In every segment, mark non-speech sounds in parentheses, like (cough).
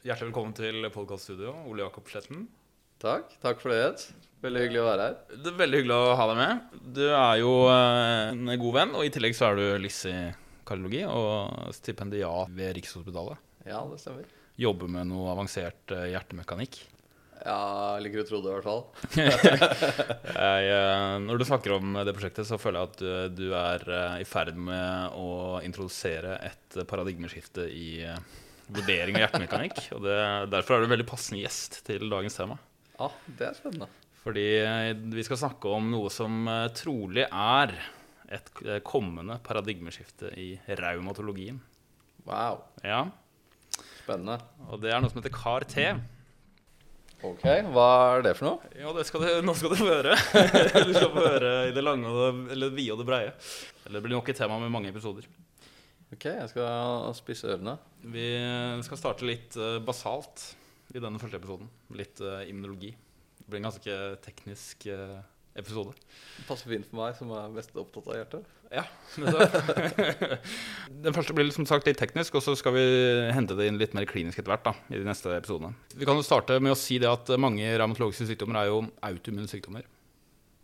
Hjertelig velkommen til podkaststudio, Ole Jakob Sletten. Takk. Takk for det. Veldig hyggelig å være her. Det er Veldig hyggelig å ha deg med. Du er jo eh, en god venn, og i tillegg så er du LIS i kardiologi og stipendiat ved Rikshospitalet. Ja, det stemmer. Jobber med noe avansert eh, hjertemekanikk. Ja, jeg liker å tro det, i hvert fall. (laughs) Jeg, eh, når du snakker om det prosjektet, så føler jeg at du, er i ferd med å introdusere et paradigmeskifte i vurdering av hjertemekanikk. Og det, derfor er du en veldig passende gjest til dagens tema. Ja, det er spennende. Fordi eh, vi skal snakke om noe som eh, trolig er et eh, kommende paradigmeskifte i raumatologien. Wow. Ja, Spennende. og det er noe som heter CAR-T. Ok, hva er det for noe? Ja, det skal du, nå skal du få høre. (laughs) Du skal få høre i det lange og det, eller vide og det breie. Eller det blir nok et tema med mange episoder. Ok, jeg skal spisse ørene. Vi skal starte litt eh, basalt i denne første episoden. Litt eh, immunologi. Det blir en ganske teknisk eh, episode. Det passer fint for meg, som er mest opptatt av hjertet. Ja. (laughs) Den første blir som sagt litt teknisk, og så skal vi hente det inn litt mer klinisk etter hvert. da, i de neste episodene. Vi kan jo starte med å si det at mange revmatologiske sykdommer er jo autoimmune sykdommer.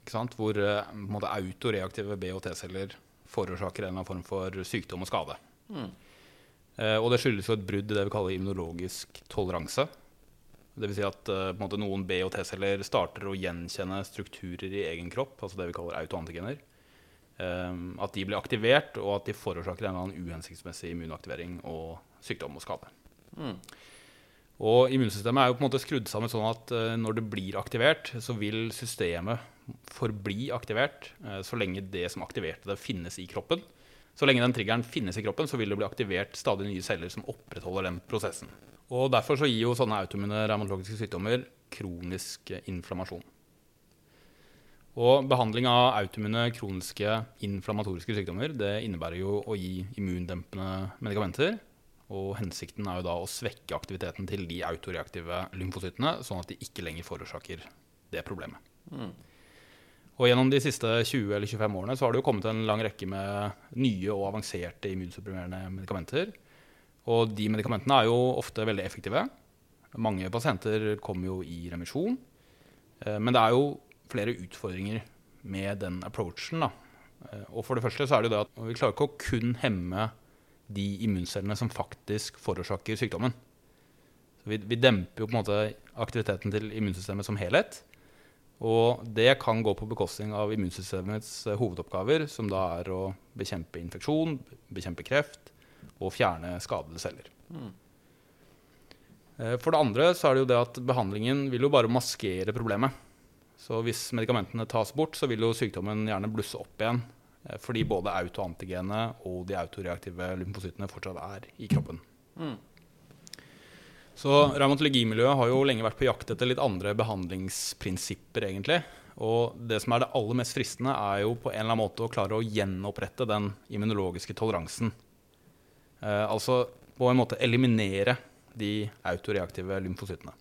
Ikke sant? Hvor på en måte, autoreaktive B- og T-celler forårsaker en eller annen form for sykdom og skade. Mm. Eh, og det skyldes jo et brudd i det vi kaller immunologisk toleranse. Det vil si at eh, måte, noen B- og T-celler starter å gjenkjenne strukturer i egen kropp, altså det vi kaller autoantigener. Eh, at de blir aktivert, og at de forårsaker en eller annen uhensiktsmessig immunaktivering og sykdom og skade. Mm. Og immunsystemet er jo på en måte skrudd sammen sånn at eh, når det blir aktivert, så vil systemet forbli aktivert eh, så lenge det som aktiverte det, finnes i kroppen. Så lenge den triggeren finnes i kroppen, så vil det bli aktivert stadig nye celler som opprettholder den prosessen. Og Derfor så gir jo sånne autoimmune revmatologiske sykdommer kronisk inflammasjon. Og Behandling av autoimmune kroniske inflammatoriske sykdommer det innebærer jo å gi immundempende medikamenter. Og hensikten er jo da å svekke aktiviteten til de autoreaktive lymfocyttene, sånn at de ikke lenger forårsaker det problemet. Mm. Og gjennom de siste 20 eller 25 årene så har det jo kommet en lang rekke med nye og avanserte immunsupprimerende medikamenter. Og de medikamentene er jo ofte veldig effektive. Mange pasienter kommer jo i remisjon. Eh, Men det er jo flere utfordringer med den approachen. Da. Eh, Og for det første så er det jo det at vi klarer ikke å kun hemme de immuncellene som faktisk forårsaker sykdommen. Så vi, vi demper jo på en måte aktiviteten til immunsystemet som helhet. Og det kan gå på bekostning av immunsystemets eh, hovedoppgaver, som da er å bekjempe infeksjon, bekjempe kreft og fjerne skadede celler. Mm. Eh, For det andre så er det jo det at behandlingen vil jo bare maskere problemet. Så hvis medikamentene tas bort, så vil jo sykdommen gjerne blusse opp igjen. eh, Fordi både autoantigene og de autoreaktive lymfocyttene fortsatt er i kroppen. Mm. Så revmatologimiljøet har jo lenge vært på jakt etter litt andre behandlingsprinsipper, egentlig. Og det som er det aller mest fristende, er jo på en eller annen måte å klare å gjenopprette den immunologiske toleransen. Eh, altså på en måte eliminere de autoreaktive lymfocyttene.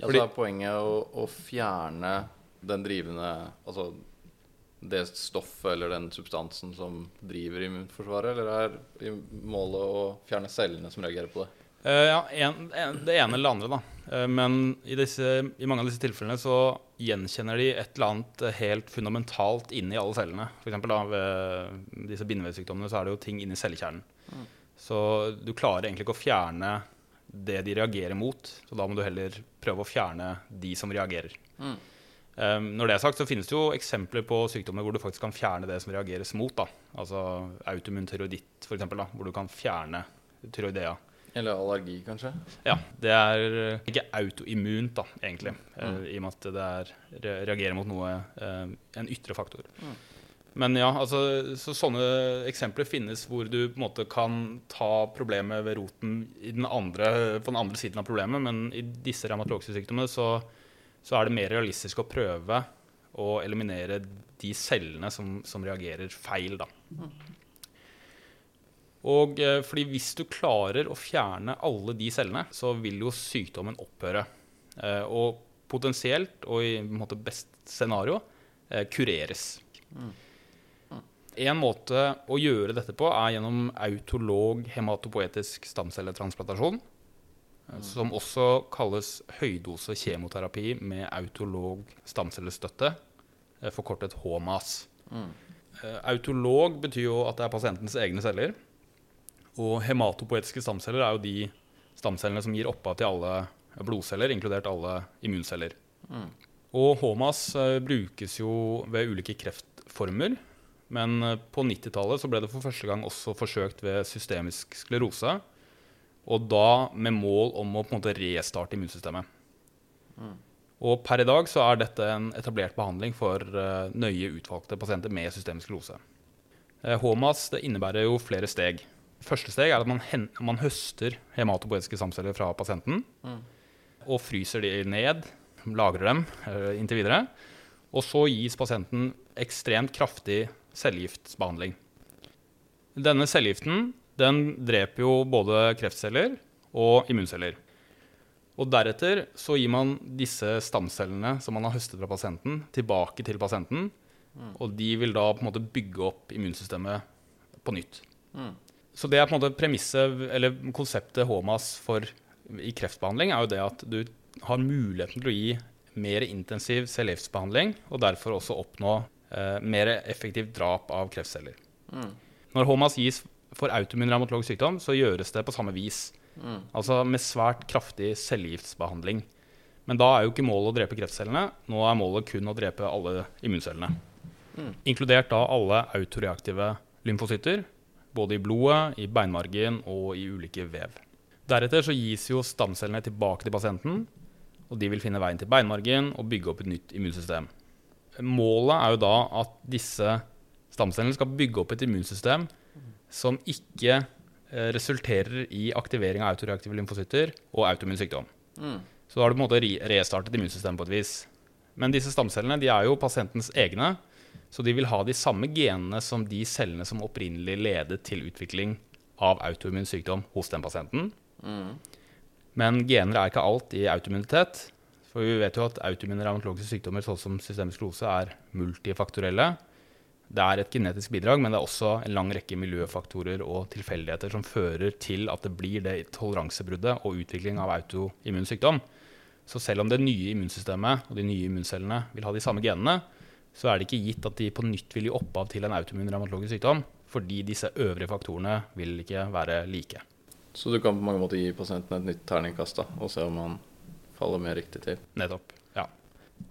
Ja, så er poenget å, å fjerne den drivende Altså det stoffet eller den substansen som driver immunforsvaret, eller er målet å fjerne cellene som reagerer på det? Eh, ja, en, en, Det ene eller det andre, da. Eh, men i, disse, i mange av disse tilfellene så gjenkjenner de et eller annet eh, helt fundamentalt inni alle cellene. Eksempel ved disse bindevevsykdommene så er det jo ting inni cellekjernen. Mm. Så du klarer egentlig ikke å fjerne det de reagerer mot. Så da må du heller prøve å fjerne de som reagerer. Mm. Um, når det er sagt, så finnes det jo eksempler på sykdommer hvor du faktisk kan fjerne det som reageres mot. da. Altså autoimmun tyroiditt, f.eks., hvor du kan fjerne tyroidea. Eller allergi, kanskje? Ja, det er eh, ikke autoimmunt, da, egentlig. eh, Mm. I og med at det er, reagerer mot noe, eh, en ytre faktor. Mm. Men ja, altså, så sånne eksempler finnes hvor du på en måte kan ta problemet ved roten i den andre, på den andre siden av problemet, men i disse revmatologiske sykdommene så, så er det mer realistisk å prøve å eliminere de cellene som, som reagerer feil, da. Og eh, fordi hvis du klarer å fjerne alle de cellene, så vil jo sykdommen opphøre. Eh, og potensielt, og i en måte, best scenario, eh, kureres. En måte å gjøre dette på er gjennom autolog hematopoetisk stamcelletransplantasjon. som også kalles høydose kjemoterapi med autolog stamcellestøtte, forkortet HMAS. Eh, Autolog betyr jo at det er pasientens egne celler. Og hematopoetiske stamceller er jo de stamcellene som gir opphav til alle blodceller, inkludert alle immunceller. Og HMAS eh, brukes jo ved ulike kreftformer. Men eh, på 90-tallet så ble det for første gang også forsøkt ved systemisk sklerose. Og da med mål om å på en måte restarte immunsystemet. Og per i dag så er dette en etablert behandling for eh, nøye utvalgte pasienter med systemisk sklerose. HMAS det innebærer jo flere steg. Første steg er at man, hen man høster hematopoetiske stamceller fra pasienten. Og fryser de ned, lagrer dem eh, inntil videre. Og så gis pasienten ekstremt kraftig cellegiftbehandling. Denne cellegiften den dreper jo både kreftceller og immunceller. Og deretter så gir man disse stamcellene som man har høstet fra pasienten, tilbake til pasienten. Og de vil da på en måte bygge opp immunsystemet på nytt. Så det er på en måte premisset, eller konseptet HMAS for, i kreftbehandling, er jo det at du har muligheten til å gi mer intensiv cellegiftbehandling, og derfor også oppnå eh, mer effektivt drap av kreftceller. Når HMAS gis for autoimmun revmatologisk sykdom, så gjøres det på samme vis. Altså med svært kraftig cellegiftbehandling. Men da er jo ikke målet å drepe kreftcellene. Nå er målet kun å drepe alle immuncellene. Inkludert da alle autoreaktive lymfocytter. Både i blodet, i beinmargen og i ulike vev. Deretter så gis jo stamcellene tilbake til pasienten. Og de vil finne veien til beinmargen og bygge opp et nytt immunsystem. Målet er jo da at disse stamcellene skal bygge opp et immunsystem som ikke eh, resulterer i aktivering av autoreaktive lymfocytter og autoimmun sykdom. Så da har du på en måte restartet immunsystemet på et vis. Men disse stamcellene de er jo pasientens egne, så de vil ha de samme genene som de cellene som opprinnelig ledet til utvikling av autoimmun sykdom hos den pasienten. Men gener er ikke alt i autoimmunitet. For vi vet jo at autoimmune revmatologiske sykdommer sånn som systemisk klose, er multifaktorelle. Det er et genetisk bidrag, men det er også en lang rekke miljøfaktorer og tilfeldigheter som fører til at det blir det toleransebruddet og utvikling av autoimmun sykdom. Så selv om det nye immunsystemet og de nye immuncellene vil ha de samme genene, så er det ikke gitt at de på nytt vil gi opphav til en autoimmun revmatologisk sykdom, fordi disse øvrige faktorene vil ikke være like. Så du kan på mange måter gi pasienten et nytt terningkast da, og se om han faller mer riktig til. Nettopp. ja.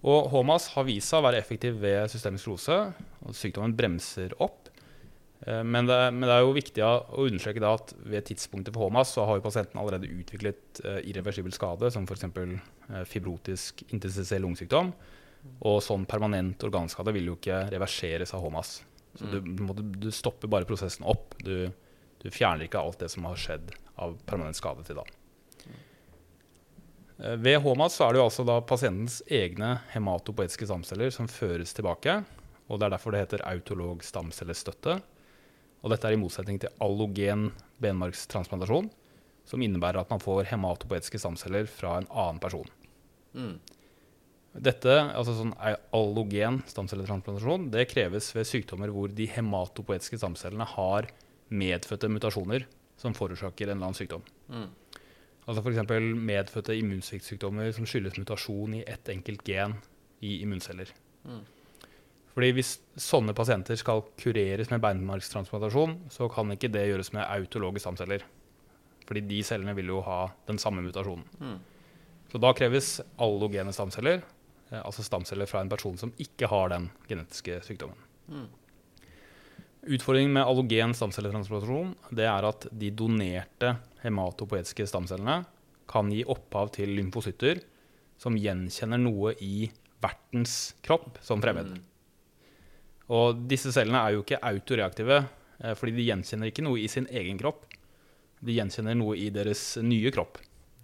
Og HMAS har vist seg å være effektiv ved systemisk rose, og Sykdommen bremser opp. Eh, Men det, men det er jo viktig å understreke da at ved tidspunktet for HMAS så har jo pasienten allerede utviklet eh, irreversibel skade, som f.eks. Eh, fibrotisk interstitiell lungesykdom. Og sånn permanent organskade vil jo ikke reverseres av HMAS. Så du, du, du stopper bare prosessen opp. Du, du fjerner ikke alt det som har skjedd av permanent skade til da. Eh, Ved HMAS er det jo altså da pasientens egne hematopoetiske stamceller som føres tilbake. og Det er derfor det heter autolog stamcellestøtte. Og dette er i motsetning til allogen benmargstransplantasjon, som innebærer at man får hematopoetiske stamceller fra en annen person. Mm. Dette, altså sånn allogen stamcelletransplantasjon, det kreves ved sykdommer hvor de hematopoetiske stamcellene har medfødte mutasjoner som forårsaker en eller annen sykdom. Mm. Altså F.eks. medfødte immunsviktsykdommer som skyldes mutasjon i ett enkelt gen i immunceller. Mm. Fordi Hvis sånne pasienter skal kureres med beinmargstransplantasjon, så kan ikke det gjøres med autologe stamceller. Fordi de cellene vil jo ha den samme mutasjonen. Mm. Så da kreves allogene stamceller, altså stamceller fra en person som ikke har den genetiske sykdommen. Mm. Utfordringen med allogen stamcelletransplantasjon det er at de donerte hematopoetiske stamcellene kan gi opphav til lymfocytter som gjenkjenner noe i vertens kropp som fremmed. Mm. Og disse cellene er jo ikke autoreaktive, eh, fordi de gjenkjenner ikke noe i sin egen kropp. De gjenkjenner noe i deres nye kropp.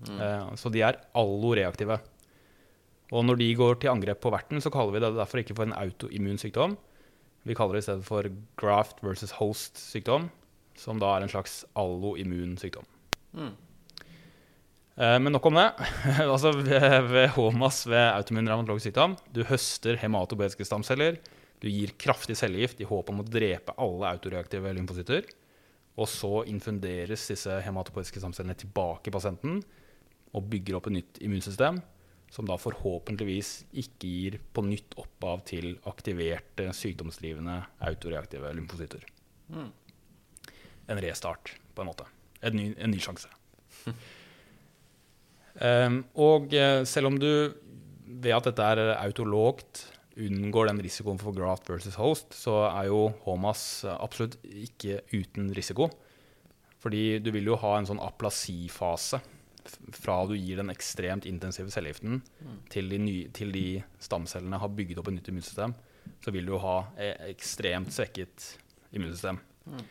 Eh, Så de er alloreaktive. Og når de går til angrep på verten, så kaller vi det derfor ikke for en autoimmun sykdom. Vi kaller det i stedet for graft versus host-sykdom, som da er en slags alloimmun sykdom. Mm. Eh, Men nok om det. (laughs) altså ved, HMAS ved autoimmun revmatologisk sykdom, du høster hematopoetiske stamceller, du gir kraftig cellegift i håp om å drepe alle autoreaktive lymfocytter, og så infunderes disse hematopoetiske stamcellene tilbake i pasienten og bygger opp et nytt immunsystem, som da forhåpentligvis ikke gir på nytt opphav til aktiverte, sykdomsdrivende, autoreaktive lymfocytter. Mm. En restart, på en måte. En ny, en ny sjanse. Um, (laughs) og eh, selv om du ved at dette er autologt unngår den risikoen for graft versus host, så er jo HOMAS absolutt ikke uten risiko. Fordi du vil jo ha en sånn aplasifase fra du gir den ekstremt intensive cellegiften Mm. til, de nye, til de stamcellene har bygget opp et nytt immunsystem, så vil du ha e- ekstremt svekket immunsystem. Mm.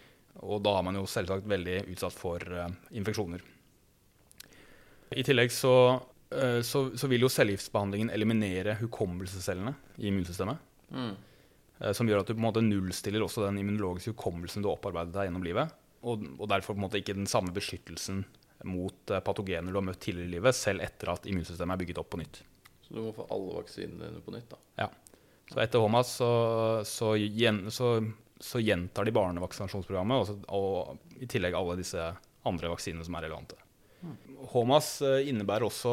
Og da er man jo selvsagt veldig utsatt for uh, infeksjoner. I tillegg så, uh, så, så vil jo cellegiftbehandlingen eliminere hukommelsescellene i immunsystemet. Mm. Uh, Som gjør at du på en måte nullstiller også den immunologiske hukommelsen du har opparbeidet deg gjennom livet. Og, og derfor på en måte ikke den samme beskyttelsen mot eh, patogener du har møtt tidligere i livet, selv etter at immunsystemet er bygget opp på nytt. Så du må få alle vaksinene dine på nytt, da. Ja. Så etter HOMAS så, så, gjen, så, så gjentar de barnevaksinasjonsprogrammet, og, så, og i tillegg alle disse andre vaksinene som er relevante. HOMAS eh, innebærer også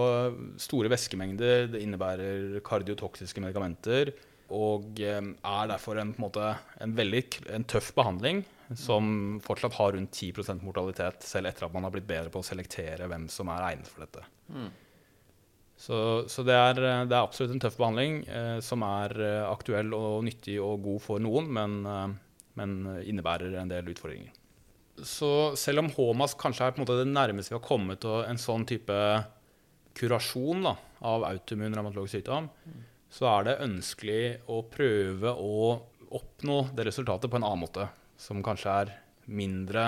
store væskemengder, det innebærer kardiotoksiske medikamenter, og eh, er derfor en, på en, måte, en veldig en tøff behandling som fortsatt har rundt 10% mortalitet, selv etter at man har blitt bedre på å selektere hvem som er egnet for dette. Mm. Så, så det, er, eh, det er absolutt en tøff behandling eh, som er eh, aktuell og nyttig og god for noen, men, eh, men innebærer en del utfordringer. Så selv om HMAS kanskje er på en måte det nærmeste vi har kommet til en sånn type kurasjon da, av autoimmun revmatologisk sykdom, så er det ønskelig å prøve å oppnå det resultatet på en annen måte, som kanskje er mindre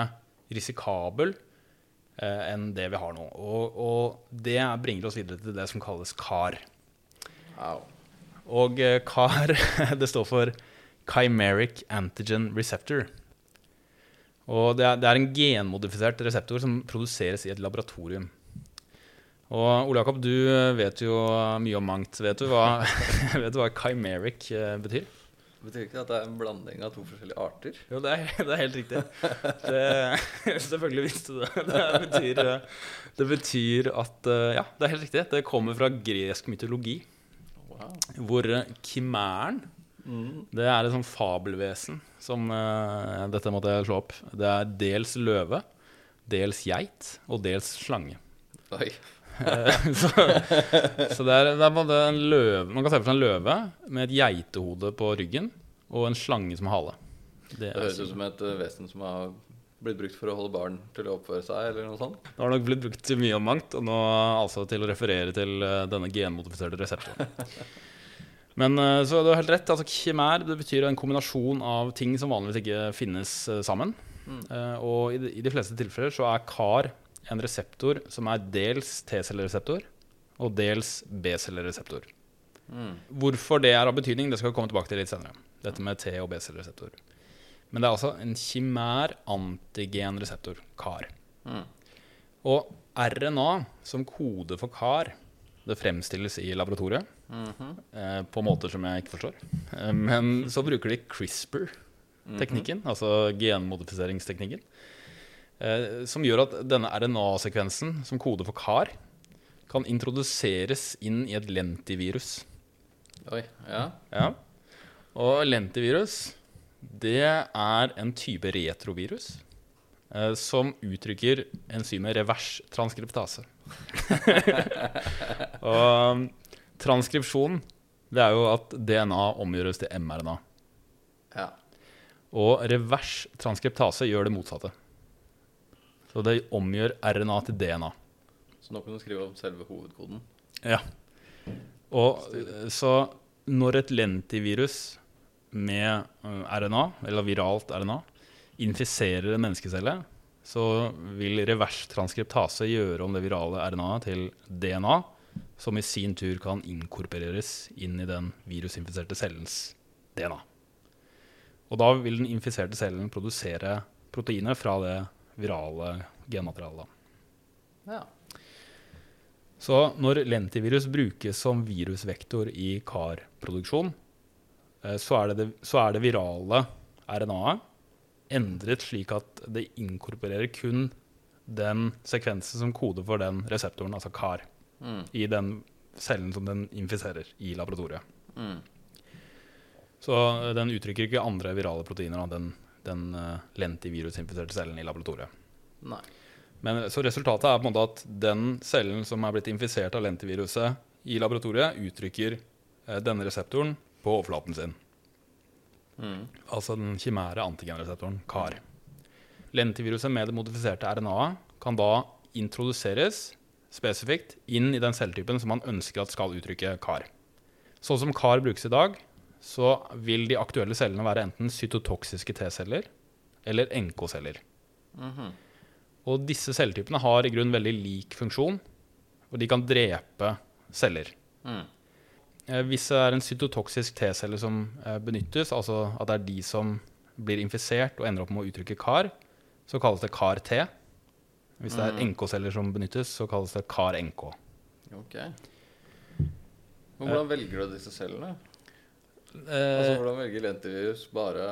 risikabel eh, enn det vi har nå. Og, og det bringer oss videre til det som kalles CAR. Wow. Og eh, CAR (laughs) det står for Chimeric Antigen Receptor. Og det er, det er en genmodifisert reseptor som produseres i et laboratorium. Og Ole Jakob, du eh, vet jo mye om mangt. Vet du hva, (laughs) vet du hva chimeric eh, betyr? Betyr ikke det at det er en blanding av to forskjellige arter? Jo, det er, det er helt riktig. Det, (laughs) selvfølgelig visste du det. Det betyr, det betyr at eh, Ja, det er helt riktig. Det kommer fra gresk mytologi, Wow. hvor kimæren Mm. Det er et sånt fabelvesen som eh, Dette måtte jeg slå opp. Det er dels løve, dels geit og dels slange. Oi. Eh, (laughs) så så det, er, det er både en løve Man kan se for seg en løve med et geitehode på ryggen og en slange som hale. Det, Det høres ut som et eh, vesen som har blitt brukt for å holde barn til å oppføre seg, eller noe sånt. det har nok blitt brukt til mye og mangt, og nå altså til å referere til eh, denne genmodifiserte reseptoren. (laughs) Men så du har helt rett. altså Kimær det betyr en kombinasjon av ting som vanligvis ikke finnes sammen. Mm. Eh, og i de, i de fleste tilfeller så er CAR en reseptor som er dels T-cellereseptor og dels B-cellereseptor. Mm. Hvorfor det er av betydning, det skal vi komme tilbake til litt senere. Dette med T- og B-cellereseptor. Men det er altså en kimær antigenreseptor, CAR. Mm. Og RNA som kode for CAR, det fremstilles i laboratoriet Mhm. eh, på måter som jeg ikke forstår. Eh, men så bruker de CRISPR-teknikken, altså genmodifiseringsteknikken, som gjør at denne RNA-sekvensen som kode for CAR kan introduseres inn i et lentivirus. Oi. Ja. Ja. Og lentivirus, det er en type retrovirus eh, som uttrykker enzymet revers transkriptase. (laughs) og transkripsjon, det er jo at DNA omgjøres til mRNA. ja. Og reverstranskriptase gjør det motsatte. Så det omgjør RNA til DNA. Så nå kan du skrive om selve hovedkoden. Ja. Og så når et lentivirus med eh, RNA, eller viralt RNA, infiserer en menneskecelle, så vil reverstranskriptase gjøre om det virale RNA-et til DNA, som i sin tur kan inkorporeres inn i den virusinfiserte cellens DNA. Og da vil den infiserte cellen produsere proteiner fra det virale genmaterialet. Ja. Så når lentivirus brukes som virusvektor i CAR-produksjon, eh, så, er det så er det virale RNA-et endret slik at det inkorporerer kun den sekvensen som koder for den reseptoren, altså CAR, Mm. i den cellen som den infiserer i laboratoriet. Mm. Så eh, den uttrykker ikke andre virale proteiner den, den uh, lentivirusinfiserte cellen i laboratoriet. Nei. Men Så resultatet er på en måte at den cellen som er blitt infisert av lentiviruset i laboratoriet, uttrykker eh, denne reseptoren på overflaten sin. Mm. Altså den kimære antigenreseptoren CAR. Lentiviruset med det modifiserte RNA-et kan da introduseres spesifikt inn i den celletypen som man ønsker at skal uttrykke CAR. Sånn som CAR brukes i dag, så vil de aktuelle cellene være enten cytotoksiske T-celler eller NK-celler. Mhm. Og disse celletypene har i grunn veldig lik funksjon, og de kan drepe celler. Mm. Eh, Hvis det er en cytotoksisk T-celle som eh, benyttes, altså at det er de som blir infisert og ender opp med å uttrykke CAR, så kalles det CAR-T. Hvis det er Mm. NK-celler som benyttes, så kalles det CAR-NK. Okay. Hvordan velger du disse cellene? Altså, Eh, Hvordan velger lentivirus bare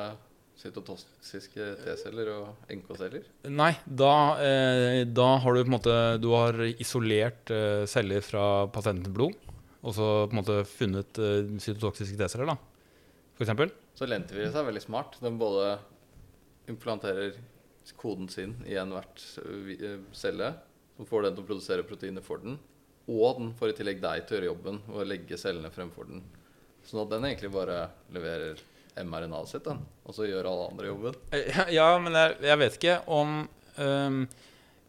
cytotoksiske T-celler og NK-celler? nei, da, eh, da har du på en måte Du har isolert eh, celler fra pasientens blod, og så på en måte funnet eh, cytotoksiske T-celler, da, for eksempel. Så lentivirus er veldig smart. Den både implanterer koden sin i enhvert celle, som får den til å produsere proteiner for den, og den får i tillegg deg til å gjøre jobben og legge cellene fremfor den. Sånn at den egentlig bare leverer mRNA-et sitt, den, og så gjør alle andre jobben. Eh, Ja, men jeg, jeg vet ikke om um,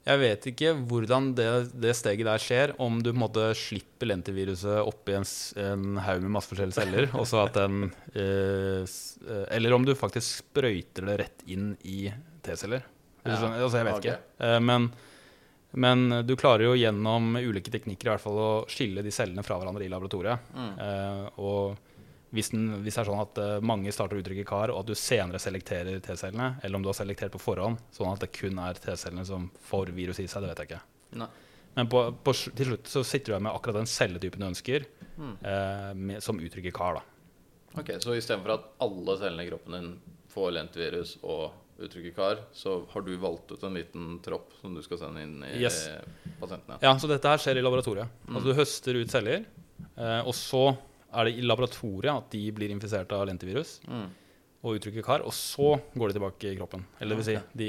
Jeg vet ikke hvordan det, det steget der skjer. Om du på en måte slipper lentiviruset oppi en, en haug med masse forskjellige celler, (laughs) og så at den uh, Eller om du faktisk sprøyter det rett inn i T-celler. Ja. Altså, jeg vet okay. ikke. Uh, men, men du klarer jo gjennom ulike teknikker i hvert fall å skille de cellene fra hverandre i laboratoriet. Mm. Eh, og hvis, den, hvis det er sånn at eh, mange starter å uttrykke kar, og at du senere selekterer T-cellene, eller om du har selektert på forhånd, sånn at det kun er T-cellene som får virus i seg, det vet jeg ikke. Nei. Men på, på, til slutt så sitter du igjen med akkurat den celletypen du ønsker, Mm. eh, med, som uttrykker kar. da. Ok, Så istedenfor at alle cellene i kroppen din får lentvirus og uttrykker kar, så har du valgt ut en liten tropp som du skal sende inn i Yes. pasientene? Ja, Så dette her skjer i laboratoriet. Mm. Altså Du høster ut celler, eh, og så er det i laboratoriet at de blir infisert av lentivirus Mm. og uttrykker CAR, og så går de tilbake i kroppen. Eller det vil si, de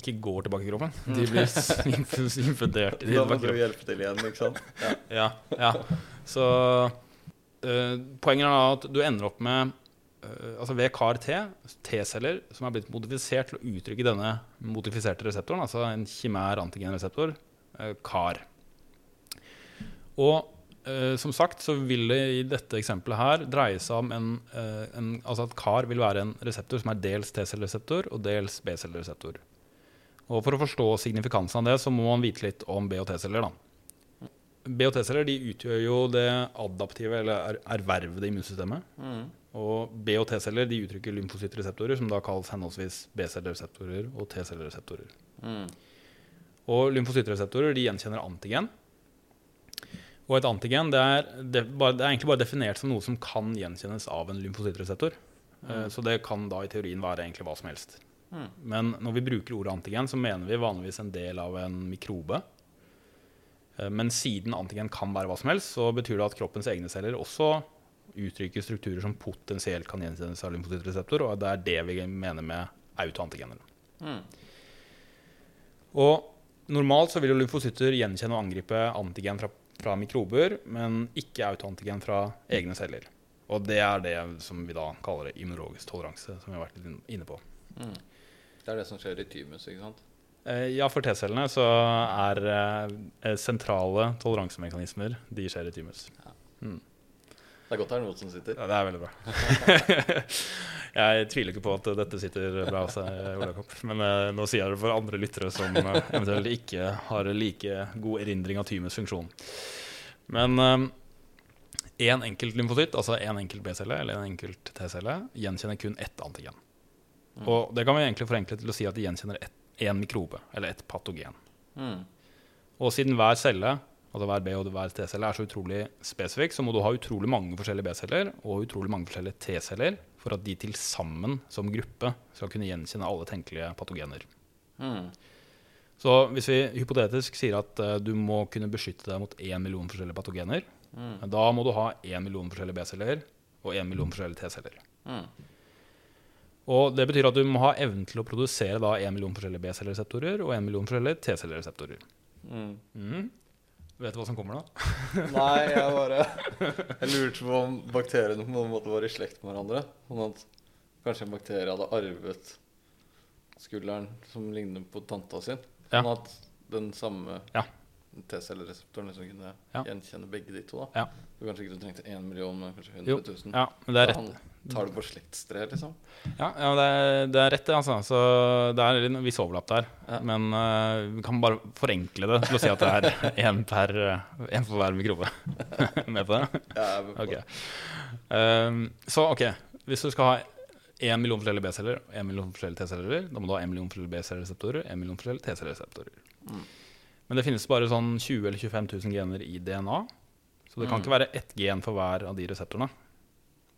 ikke går tilbake i kroppen, de blir s- (laughs) inf- Da må du hjelpe til igjen, ikke sant? (laughs) Ja, ja. Så uh, poenget er da at du ender opp med uh, Altså ved CAR-T, T-celler som er blitt modifisert til å uttrykke denne modifiserte reseptoren, altså en kimær antigenreseptor, uh, CAR. Og eh, som sagt så vil det i dette eksempelet her dreie seg om en, eh, en Altså at CAR vil være en reseptor som er dels T-cellereseptor og dels B-cellereseptor. Og for å forstå signifikansen av det, så må man vite litt om B- og T-celler. B- og T-celler de utgjør jo det adaptive eller er ervervede immunsystemet. Mm. Og B- og T-celler de uttrykker lymfocytreseptorer, som da kalles henholdsvis B-cellereseptorer og T-cellereseptorer. Mm. Og lymfocytreseptorer de gjenkjenner antigen. Og et antigen det er, det, bare, det er egentlig bare definert som noe som kan gjenkjennes av en lymfocytreseptor. Mm. Så det kan da i teorien være egentlig hva som helst. Mm. Men når vi bruker ordet antigen, så mener vi vanligvis en del av en mikrobe. Eh, Men siden antigen kan være hva som helst, så betyr det at kroppens egne celler også uttrykker strukturer som potensielt kan gjenkjennes av lymfocytreseptor, og det er det vi mener med autoantigener. Mm. Og normalt så vil jo lymfocytter gjenkjenne og angripe antigen fra, fra mikrober, men ikke autoantigen fra egne celler. Og det er det som vi da kaller immunologisk toleranse, som vi har vært inne på. Mm. Det er det som skjer i thymus, ikke sant? Eh, Ja, for T-cellene så er eh, sentrale toleransemekanismer De skjer i thymus. Det er godt det er noe som sitter. Ja, det er veldig bra. (laughs) (laughs) jeg tviler ikke på at dette sitter bra hos deg, Jakob. Men eh, nå sier jeg det for andre lyttere som eh, eventuelt ikke har like god erindring av tymets funksjon. Men én en enkelt lymfocytt, altså én en enkelt B-celle eller en enkelt T-celle, gjenkjenner kun ett antigen. Mm. Og det kan vi egentlig forenkle til å si at de gjenkjenner én mikrobe, eller ett patogen. Mm. Og siden hver celle, altså hver B- og hver T-celle, er så utrolig spesifikk, så må du ha utrolig mange forskjellige B-celler og utrolig mange forskjellige T-celler for at de til sammen som gruppe skal kunne gjenkjenne alle tenkelige patogener. Mm. Så hvis vi hypotetisk sier at uh, du må kunne beskytte deg mot én million forskjellige patogener, Mm. da må du ha én million forskjellige B-celler og én million forskjellige T-celler. Mm. Og det betyr at du må ha evnen til å produsere da én million forskjellige B-cellereseptorer og én million forskjellige T-cellereseptorer. Mm. Vet du hva som kommer da? (laughs) Nei, jeg bare Jeg lurte på om bakteriene på noen måte var i slekt med hverandre. Sånn at kanskje en bakterie hadde arvet skulderen som ligner på tanta sin. Ja. Sånn at den samme Ja. T-cellereseptoren liksom kunne Ja. gjenkjenne begge de to. da Ja. Du kanskje ikke du trengte én million, men kanskje 100 Jo, 000. ja, men det er rett. Tar det på slektstre, liksom. Ja, ja det, er, det er rett, det. Altså. Så det er en viss overlapp der. Ja. Men uh, vi kan bare forenkle det til å si at det er én per en for hver mikrobe. (laughs) Med på det? Jeg er med på okay. Ehm, så ok, hvis du skal ha én million forskjellige B-celler og én million forskjellige T-celler, da må du ha én million forskjellige B-cellereseptorer og én million forskjellige T-cellereseptorer. Mm. Men det finnes bare sånn 20 eller 25 000 gener i DNA, så det kan Mm. ikke være ett gen for hver av de reseptorene.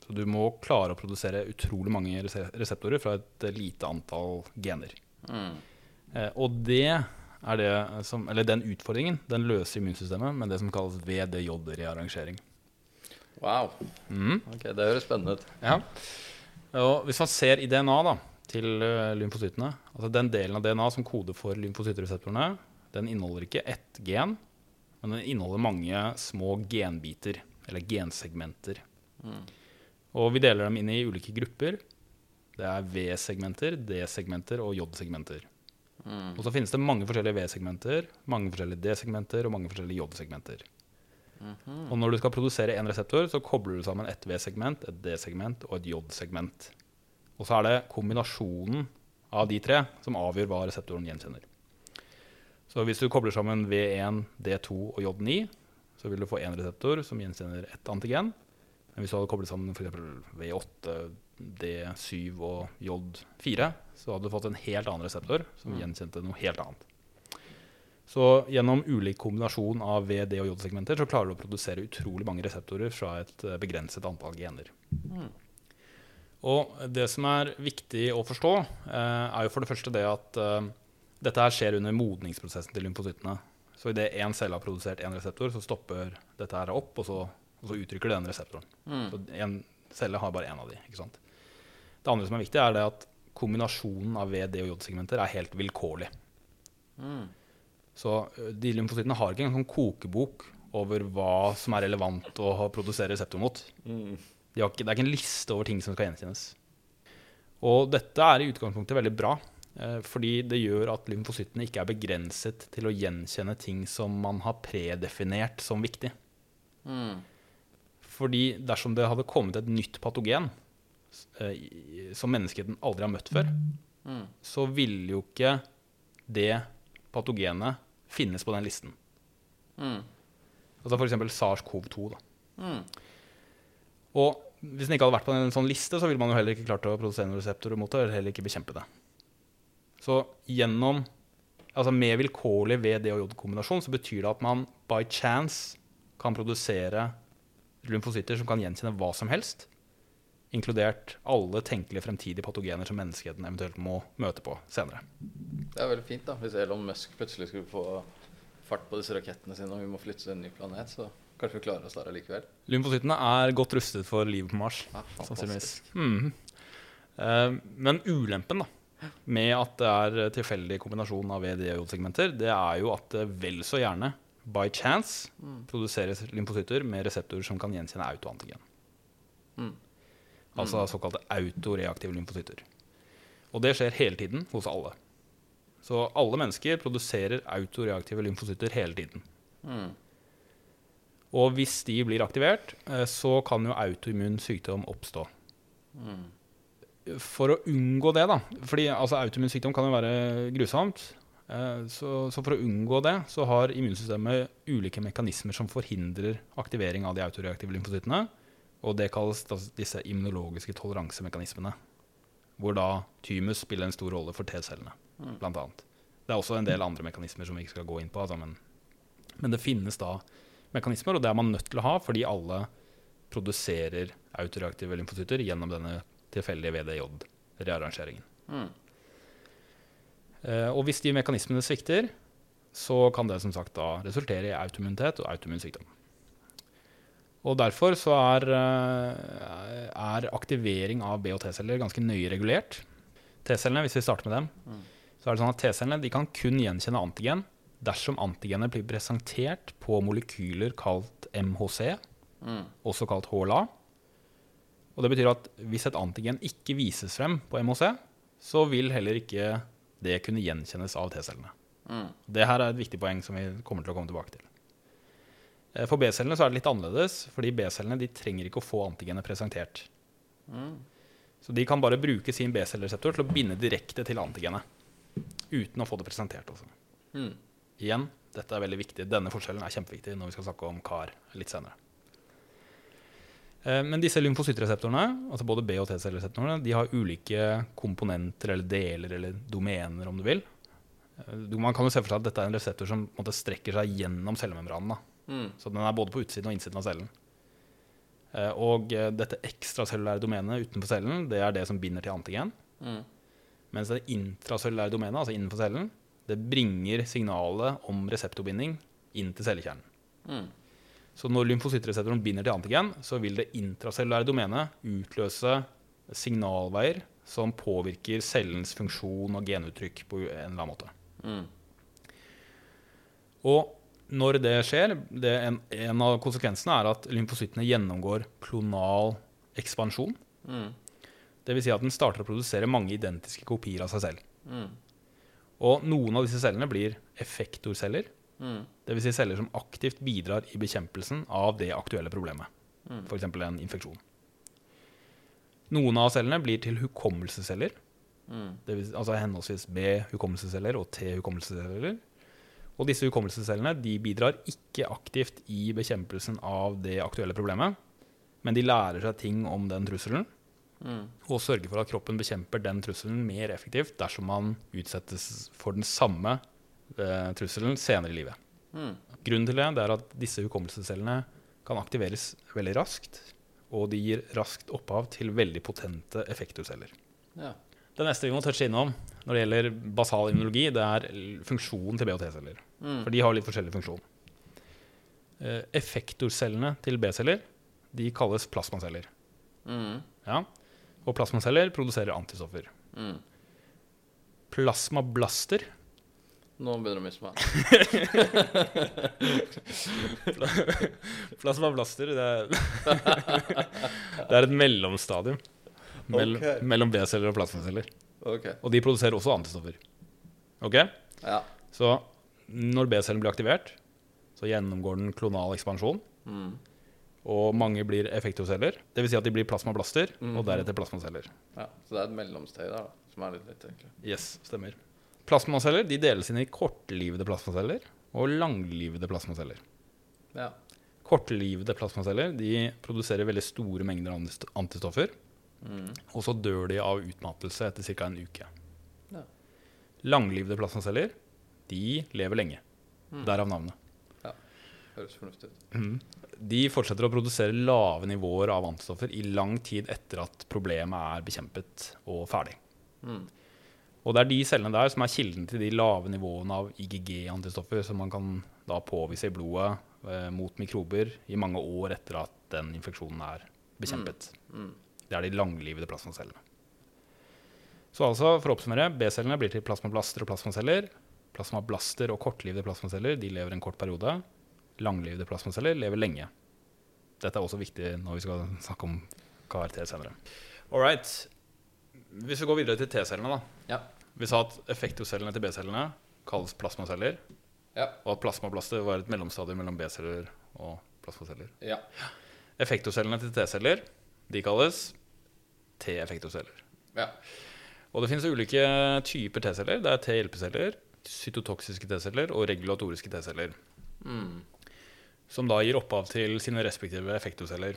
Så du må klare å produsere utrolig mange reseptorer fra et eh, lite antall gener. Mm. Eh, og det er det som, eller den utfordringen den løser immunsystemet med det som kalles VDJ-rearrangering. Wow. Mm. Ok, det høres spennende ut. Ja. Og hvis man ser i DNA da, til lymfocyttene altså Den delen av DNA som koder for lymfocytreseptorene, den inneholder ikke ett gen, men den inneholder mange små genbiter, eller gensegmenter. Mm. Og vi deler dem inn i ulike grupper. Det er V-segmenter, D-segmenter og J-segmenter. Mm. Og så finnes det mange forskjellige V-segmenter, mange forskjellige D-segmenter og mange forskjellige J-segmenter. Mhm. Og når du skal produsere en reseptor, så kobler du sammen et V-segment, et D-segment og et J-segment. Og så er det kombinasjonen av de tre som avgjør hva reseptoren gjenkjenner. Så hvis du kobler sammen V1, D2 og J9, så vil du få én reseptor som gjenkjenner ett antigen. Hvis du hadde koblet sammen f.eks. V8, D7 og J4, så hadde du fått en helt annen reseptor som Mm. gjenkjente noe helt annet. Så gjennom ulik kombinasjon av V, D og J-segmenter så klarer du å produsere utrolig mange reseptorer fra et eh, begrenset antall gener. Mm. Og det som er viktig å forstå, eh, er jo for det første det at eh, dette her skjer under modningsprosessen til lymfocyttene. Så idet én celle har produsert én reseptor, så stopper dette her opp, og så, og så uttrykker det den reseptoren. Mm. Så en celle har bare én av de. ikke sant? Det andre som er viktig, er det at kombinasjonen av VD- og J-segmenter er helt vilkårlig. Mm. Så de lymfocyttene har ikke en sånn kokebok over hva som er relevant å produsere reseptor mot. Mm. De ikke, det er ikke en liste over ting som skal gjenkjennes. Og dette er i utgangspunktet veldig bra, fordi det gjør at lymfocyttene ikke er begrenset til å gjenkjenne ting som man har predefinert som viktig. Mm. Fordi dersom det hadde kommet et nytt patogen eh, som menneskeheten aldri har møtt før, Mm. så ville jo ikke det patogenet finnes på den listen. Mm. Altså f.eks. SARS-CoV-2. Mm. Og hvis den ikke hadde vært på en sånn liste, så ville man jo heller ikke klart å produsere noen reseptorer mot det, eller heller ikke bekjempe det. Så gjennom Altså med vilkårlig VD og J-kombinasjon så betyr det at man by chance kan produsere lymfocytter som kan gjenkjenne hva som helst, inkludert alle tenkelige fremtidige patogener som menneskeheten eventuelt må møte på senere. Det er veldig fint da, hvis Elon Musk plutselig skulle få fart på disse rakettene sine og vi må flytte til en ny planet, så kanskje vi klarer oss der allikevel. Lymfocyttene er godt rustet for livet på Mars. Ja, sannsynligvis. Mm men ulempen da, med at det er tilfeldig kombinasjon av VD og J-segmenter, det er jo at det vel så gjerne, by chance, Mm. produseres lymfocytter med reseptorer som kan gjenkjenne autoantigen. Mm. Altså såkalte autoreaktive lymfocytter. Og det skjer hele tiden hos alle. Så alle mennesker produserer autoreaktive lymfocytter hele tiden. Mm. Og hvis de blir aktivert, eh, så kan jo autoimmun sykdom oppstå. Mm. For å unngå det, da fordi altså, autoimmun sykdom kan jo være grusomt. Eh, Så, så for å unngå det, så har immunsystemet ulike mekanismer som forhindrer aktivering av de autoreaktive lymfocyttene. Og det kalles disse immunologiske toleransemekanismene. Hvor da thymus spiller en stor rolle for T-cellene, Mm. blant annet. Det er også en del andre mekanismer som vi ikke skal gå inn på. Altså, men, men det finnes da mekanismer, og det er man nødt til å ha fordi alle produserer autoreaktive lymfocytter gjennom denne tilfeldige VDJ-rearrangeringen. Mm. Eh, og hvis de mekanismene svikter, så kan det som sagt da resultere i autoimmunitet og autoimmun sykdom. Og derfor så er, eh, er aktivering av B- og T-celler ganske nøye regulert. T-cellene, hvis vi starter med dem, så er det sånn at T-cellene de kan kun gjenkjenne antigen dersom antigenet blir presentert på molekyler kalt MHC, Mm. også kalt HLA. Og det betyr at hvis et antigen ikke vises frem på MHC, så vil heller ikke det kunne gjenkjennes av T-cellene. Mm. Det her er et viktig poeng som vi kommer til å komme tilbake til. Eh, For B-cellene så er det litt annerledes, fordi B-cellene de trenger ikke å få antigenet presentert. Mm. Så de kan bare bruke sin B-cellereseptor til å binde direkte til antigenet. Uten å få det presentert også. Mm. Igjen, dette er veldig viktig. Denne forskjellen er kjempeviktig når vi skal snakke om CAR litt senere. Eh, Men disse lymfocyttreseptorene, altså både B- og T-cellereseptorene, de har ulike komponenter eller deler eller domener, om du vil. Eh, Man kan jo se for seg at dette er en reseptor som en måte, strekker seg gjennom cellemembranen. Mm. Så den er både på utsiden og innsiden av cellen. Eh, Og dette ekstracellulære domenet utenfor cellen, det er det som binder til antigen. Mm. Mens det intracellulære domenet, altså innenfor cellen, det bringer signalet om reseptorbinding inn til cellekjernen. Mm. Så når lymfocyttreseptoren binder til antigen, så vil det intracellulære domenet utløse signalveier som påvirker cellens funksjon og genuttrykk på en eller annen måte. Mm. Og når det skjer, det en, en av konsekvensene er at lymfocyttene gjennomgår klonal ekspansjon. Mm. Dvs. Si at den starter å produsere mange identiske kopier av seg selv. Mm. Og noen av disse cellene blir effektorceller. Mm. Dvs. Si celler som aktivt bidrar i bekjempelsen av det aktuelle problemet. Mm. F.eks. en infeksjon. Noen av cellene blir til hukommelsesceller. Mm. Det vil, altså henholdsvis B-hukommelsesceller og T-hukommelsesceller. Og disse hukommelsescellene de bidrar ikke aktivt i bekjempelsen av det aktuelle problemet, men de lærer seg ting om den trusselen Mm. og sørger for at kroppen bekjemper den trusselen mer effektivt dersom man utsettes for den samme trusselen senere i livet. Mm. Grunnen til det, det er at disse hukommelsescellene kan aktiveres veldig raskt, og de gir raskt opphav til veldig potente effektorceller. Ja. Det neste vi må touche innom når det gjelder basal immunologi, det er funksjonen til B- og T-celler. Mm. For de har litt forskjellig funksjon. Eh, effektorcellene til B-celler de kalles plasmaceller. Mm. Ja? Og plasmaceller produserer antistoffer. Mm. Plasmablaster Nå begynner du å miste meg. (laughs) Plasmablaster, det er, (laughs) det er et mellomstadium mell okay. mellom B-celler og plasmaceller. Okay. Og de produserer også antistoffer. Ok? Ja. Så når B-cellen blir aktivert, så gjennomgår den klonal ekspansjon. Mm. Og mange blir effektorceller. Dvs. Si at de blir plasmablaster, mm. og deretter plasmaceller. ja. Så det er et mellomsteg der, da, som er litt lett, egentlig. Yes, stemmer. Plasmaceller de deles inn i kortlivede plasmaceller og langlivede plasmaceller. Ja. Kortlivede plasmaceller de produserer veldig store mengder antistoffer, Mm. og så dør de av utmattelse etter ca. en uke. Ja. Langlivede plasmaceller de lever lenge. Mm. Derav navnet. Ja, Høres fornuftig ut. De fortsetter å produsere lave nivåer av antistoffer i lang tid etter at problemet er bekjempet og ferdig. Mm. Og det er de cellene der som er kilden til de lave nivåene av IGG-antistoffer som man kan da påvise i blodet eh, mot mikrober i mange år etter at den infeksjonen er bekjempet. Mm. Det er de langlivede plasmacellene. Så altså, for å oppsummere, B-cellene blir til plasmablaster og plasmaceller. Plasmablaster og kortlivede plasmaceller de lever en kort periode. Langlivede plasmaceller lever lenge. Dette er også viktig når vi skal snakke om KRT senere. All right. Hvis vi går videre til T-cellene, da. Ja. Vi sa at effektorcellene til B-cellene kalles plasmaceller, Ja. og at plasmablaster var et mellomstadium mellom B-celler og plasmaceller. Ja. Effektorcellene til T-celler de kalles T-effektorceller. ja. Og det finnes ulike typer T-celler. Det er T-hjelpeceller, cytotoksiske T-celler og regulatoriske T-celler. Mm. Som da gir opphav til sine respektive effektorceller.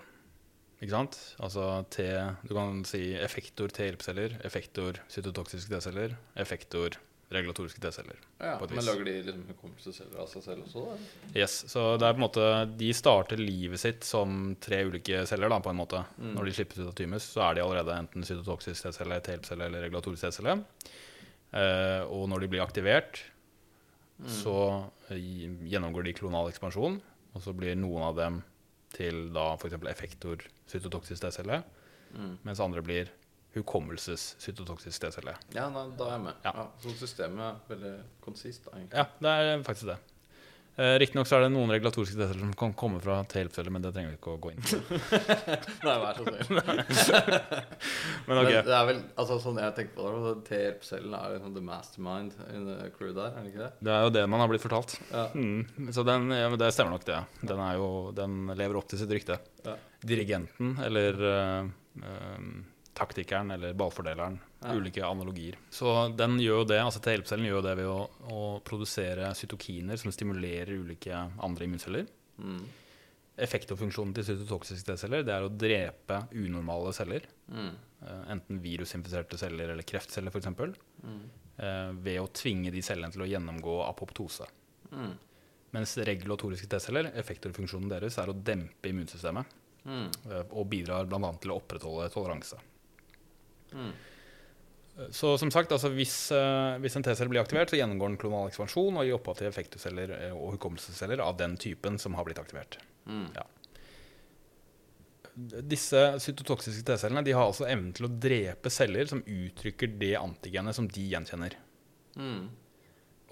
Ikke sant? Altså T Du kan si effektor T-hjelpeceller, effektor cytotoksiske T-celler, effektor regulatoriske T-celler. ja. Men lager de liksom hukommelsesceller av seg selv også, da? Yes, Så det er på en måte De starter livet sitt som tre ulike celler, da, på en måte. Mm. Når de slippes ut av thymus, så er de allerede enten cytotoksisk T-celle, T-hjelpecelle eller regulatorisk T-celle. Eh, og når de blir aktivert, så eh, gjennomgår de klonal ekspansjon, og så blir noen av dem til da f.eks. effektor cytotoksisk T-celle, mens andre blir hukommelses-cytotoksisk T-celle. Ja, da er jeg med. Ja. Ja. så systemet er veldig konsist, da, egentlig. Ja, det er faktisk det. Eh, Riktignok så er det noen regulatoriske T-celler som kan komme fra T-hjelpceller, men det trenger vi ikke å gå inn på. (laughs) Nei, vær så snill. (laughs) Men ok, Men det er vel, altså sånn jeg tenker på det, så T-hjelpcellen er liksom the mastermind in the crew der, er det ikke det? det er jo det man har blitt fortalt. Ja. Mm, så den, ja, men det stemmer nok, det. Den, er jo, den lever opp til sitt rykte. Ja. Dirigenten eller eh, eh, taktikeren eller ballfordeleren. Ja. Ulike analogier. Så den gjør jo det, altså T-hjelpcellen gjør jo det ved å, å produsere cytokiner som stimulerer ulike andre immunceller. Mm. Effektorfunksjonen til cytotoksiske T-celler det er å drepe unormale celler. Mm. eh, enten virusinfiserte celler eller kreftceller f.eks. Mm. Uh, ved å tvinge de cellene til å gjennomgå apoptose. Mm. Mens regulatoriske T-celler, effektorfunksjonen deres, er å dempe immunsystemet. Mm. eh, og bidrar bl.a. til å opprettholde toleranse. Mm. Så som sagt, altså hvis, eh, hvis en T-celle blir aktivert, så gjennomgår den klonal ekspansjon og gir opphav til effektorceller eh, og hukommelsesceller av den typen som har blitt aktivert. Mm. Ja. Disse cytotoksiske T-cellene de har altså evnen til å drepe celler som uttrykker det antigenet som de gjenkjenner. Mm.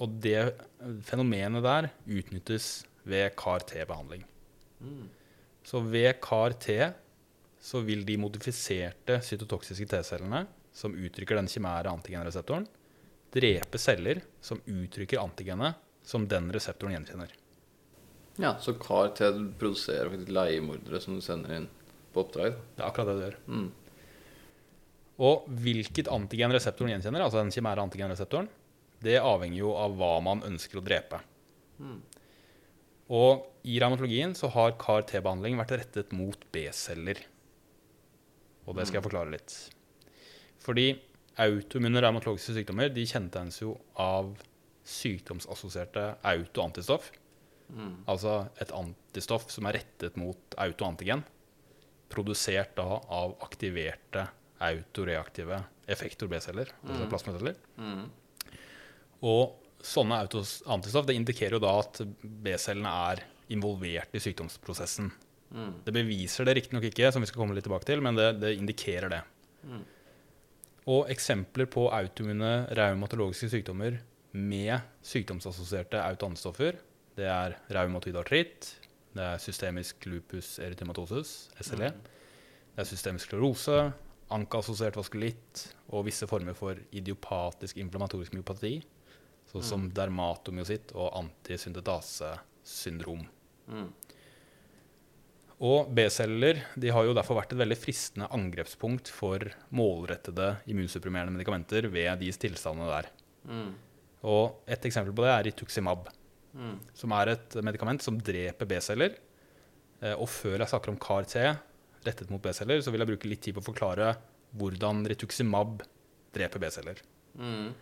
Og det fenomenet der utnyttes ved CAR-T-behandling. Mm. Så ved CAR-T så vil de modifiserte cytotoksiske T-cellene, som uttrykker den kimære antigenreseptoren, drepe celler som uttrykker antigenet som den reseptoren gjenkjenner. Ja, så CAR-T produserer faktisk leiemordere som du sender inn på oppdrag. Det er akkurat det du gjør. Mm. Og hvilket antigen reseptoren gjenkjenner, altså den kimære antigenreseptoren, det avhenger jo av hva man ønsker å drepe. Mm. Og i revmatologien så har CAR-T-behandling vært rettet mot B-celler. Og det skal jeg forklare litt. Fordi autoimmune revmatologiske sykdommer de kjennetegnes jo av sykdomsassosierte autoantistoff. Mm. Altså et antistoff som er rettet mot autoantigen. Produsert da av aktiverte autoreaktive effektor B-celler, altså Mm. plasmaceller. Mm. Og sånne autos- antistoff det indikerer jo da at B-cellene er involvert i sykdomsprosessen. Mm. Det beviser det riktignok ikke, som vi skal komme litt tilbake til, men det, det indikerer det. Mm. Og eksempler på autoimmune reumatologiske sykdommer med sykdomsassosierte autoantistoffer, det er reumatid artritt, det er systemisk lupus erythematosus, SLE, det er systemisk sklerose, anka-assosiert vaskulitt og visse former for idiopatisk inflammatorisk myopati, sånn som dermatomyositt og antisyntetase-syndrom. Mm. Og B-celler de har jo derfor vært et veldig fristende angrepspunkt for målrettede immunsupprimerende medikamenter ved de tilstandene der. Mm. Og Et eksempel på det er rituximab, Mm. som er et medikament som dreper B-celler. Eh, Og før jeg snakker om CAR-T rettet mot B-celler, så vil jeg bruke litt tid på å forklare hvordan rituximab dreper B-celler. Mm.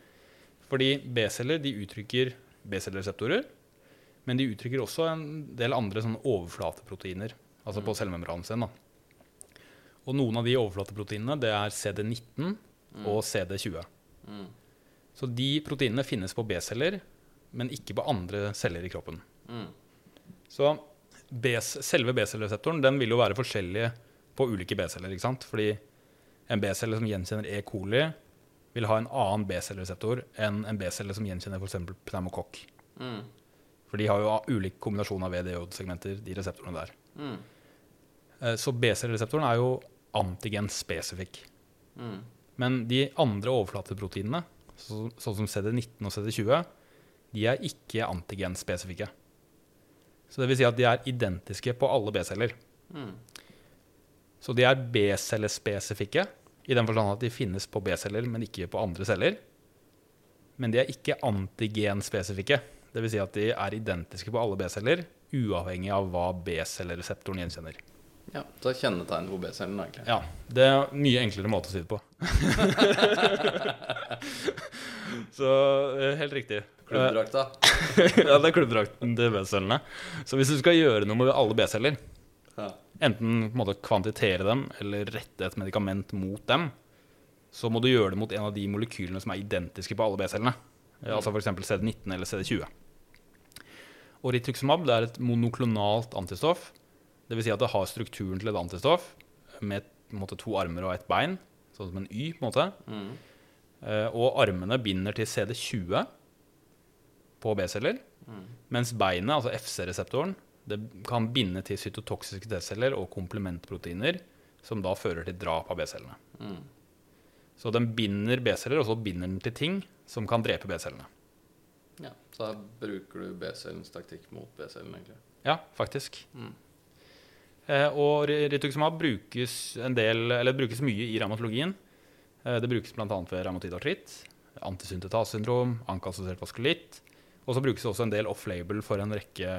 Fordi B-celler de uttrykker B-cellereseptorer, men de uttrykker også en del andre overflateproteiner, altså på cellemembranen sin. Da. Og noen av de overflateproteinene det er CD19 og CD20. Mm. Så de proteinene finnes på B-celler, men ikke på andre celler i kroppen. Mm. Så selve B-cellereseptoren den vil jo være forskjellig på ulike B-celler. ikke sant? Fordi en B-celle som gjenkjenner E. coli, vil ha en annen B-cellereseptor enn en B-celle som gjenkjenner f.eks. pneumokokk. Mm. For de har jo ulik kombinasjon av VD-segmenter, de reseptorene der. Mm. Eh, Så B-cellereseptoren er jo antigen-spesifikk. Mm. Men de andre overflateproteinene, så, sånn som CD19 og CD20, de er ikke antigen-spesifikke. Så det vil si at de er identiske på alle B-celler. Mm. Så de er B-cellespesifikke, i den forstand at de finnes på B-celler, men ikke på andre celler. Men de er ikke antigenspesifikke. Det vil si at de er identiske på alle B-celler, uavhengig av hva B-cellereseptoren gjenkjenner. Ja, så er kjennetegnet på B-cellen, egentlig. Ja, Det er en mye enklere måte å si det på. (laughs) Så eh, helt riktig. Klubbdrakta. (laughs) ja, det er klubbdrakten til B-cellene. Så hvis du skal gjøre noe med alle B-celler, Ja. enten på en måte kvantitere dem eller rette et medikament mot dem, så må du gjøre det mot en av de molekylene som er identiske på alle B-cellene. Eh, Altså f.eks. CD19 eller CD20. Og rituximab det er et monoklonalt antistoff. Dvs. Si at det har strukturen til et antistoff med måte, to armer og et bein, sånn som en Y. på en måte. Mm. Eh, Og armene binder til CD20 på B-celler. Mens beinet, altså FC-reseptoren, det kan binde til cytotoksiske T-celler og komplementproteiner, som da fører til drap av B-cellene. Mm. Så den binder B-celler, og så binder den til ting som kan drepe B-cellene. Ja, så her bruker du B-cellens taktikk mot B-cellen, egentlig. Ja, faktisk. Mm. Eh, og rituximab brukes en del, eller brukes mye i revmatologien. Eh, det brukes bl.a. ved revmatid artritt, antisyntetasesyndrom, ankeassosiert vaskulitt. Og så brukes det også en del off-label for en rekke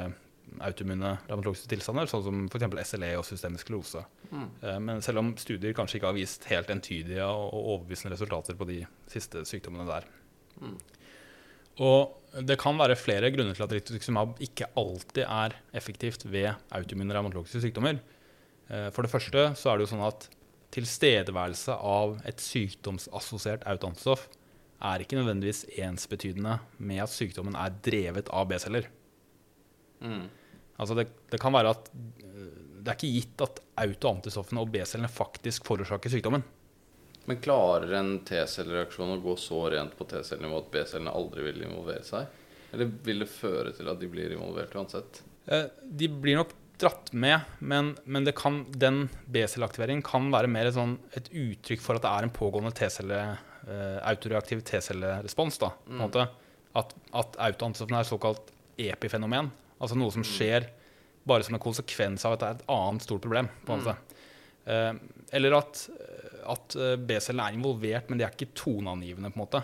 autoimmune revmatologiske tilstander, sånn som f.eks. SLE og systemisk lose. Mm. Eh, Men selv om studier kanskje ikke har vist helt entydige og overbevisende resultater på de siste sykdommene der. Mm. Og det kan være flere grunner til at rituximab ikke alltid er effektivt ved autoimmune revmatologiske sykdommer. Eh, For det første så er det jo sånn at tilstedeværelse av et sykdomsassosiert autoantistoff er ikke nødvendigvis ensbetydende med at sykdommen er drevet av B-celler. Mm. Altså det, det kan være at eh, det er ikke gitt at autoantistoffene og B-cellene faktisk forårsaker sykdommen. Men klarer en T-cellereaksjon å gå så rent på T-cellenivå at B-cellene aldri vil involvere seg? Eller vil det føre til at de blir involvert uansett? Eh, De blir nok dratt med, men, men det kan, den B-celleaktiveringen kan være mer et sånn, et uttrykk for at det er en pågående T-celle, eh, autoreaktiv T-cellerespons. Mm. At, at autoantistoffene er et såkalt epifenomen. Altså noe som skjer bare som en konsekvens av at det er et annet stort problem. på en måte. Eh, eller at, at eh, B-cellene er involvert, men de er ikke toneangivende. på en måte.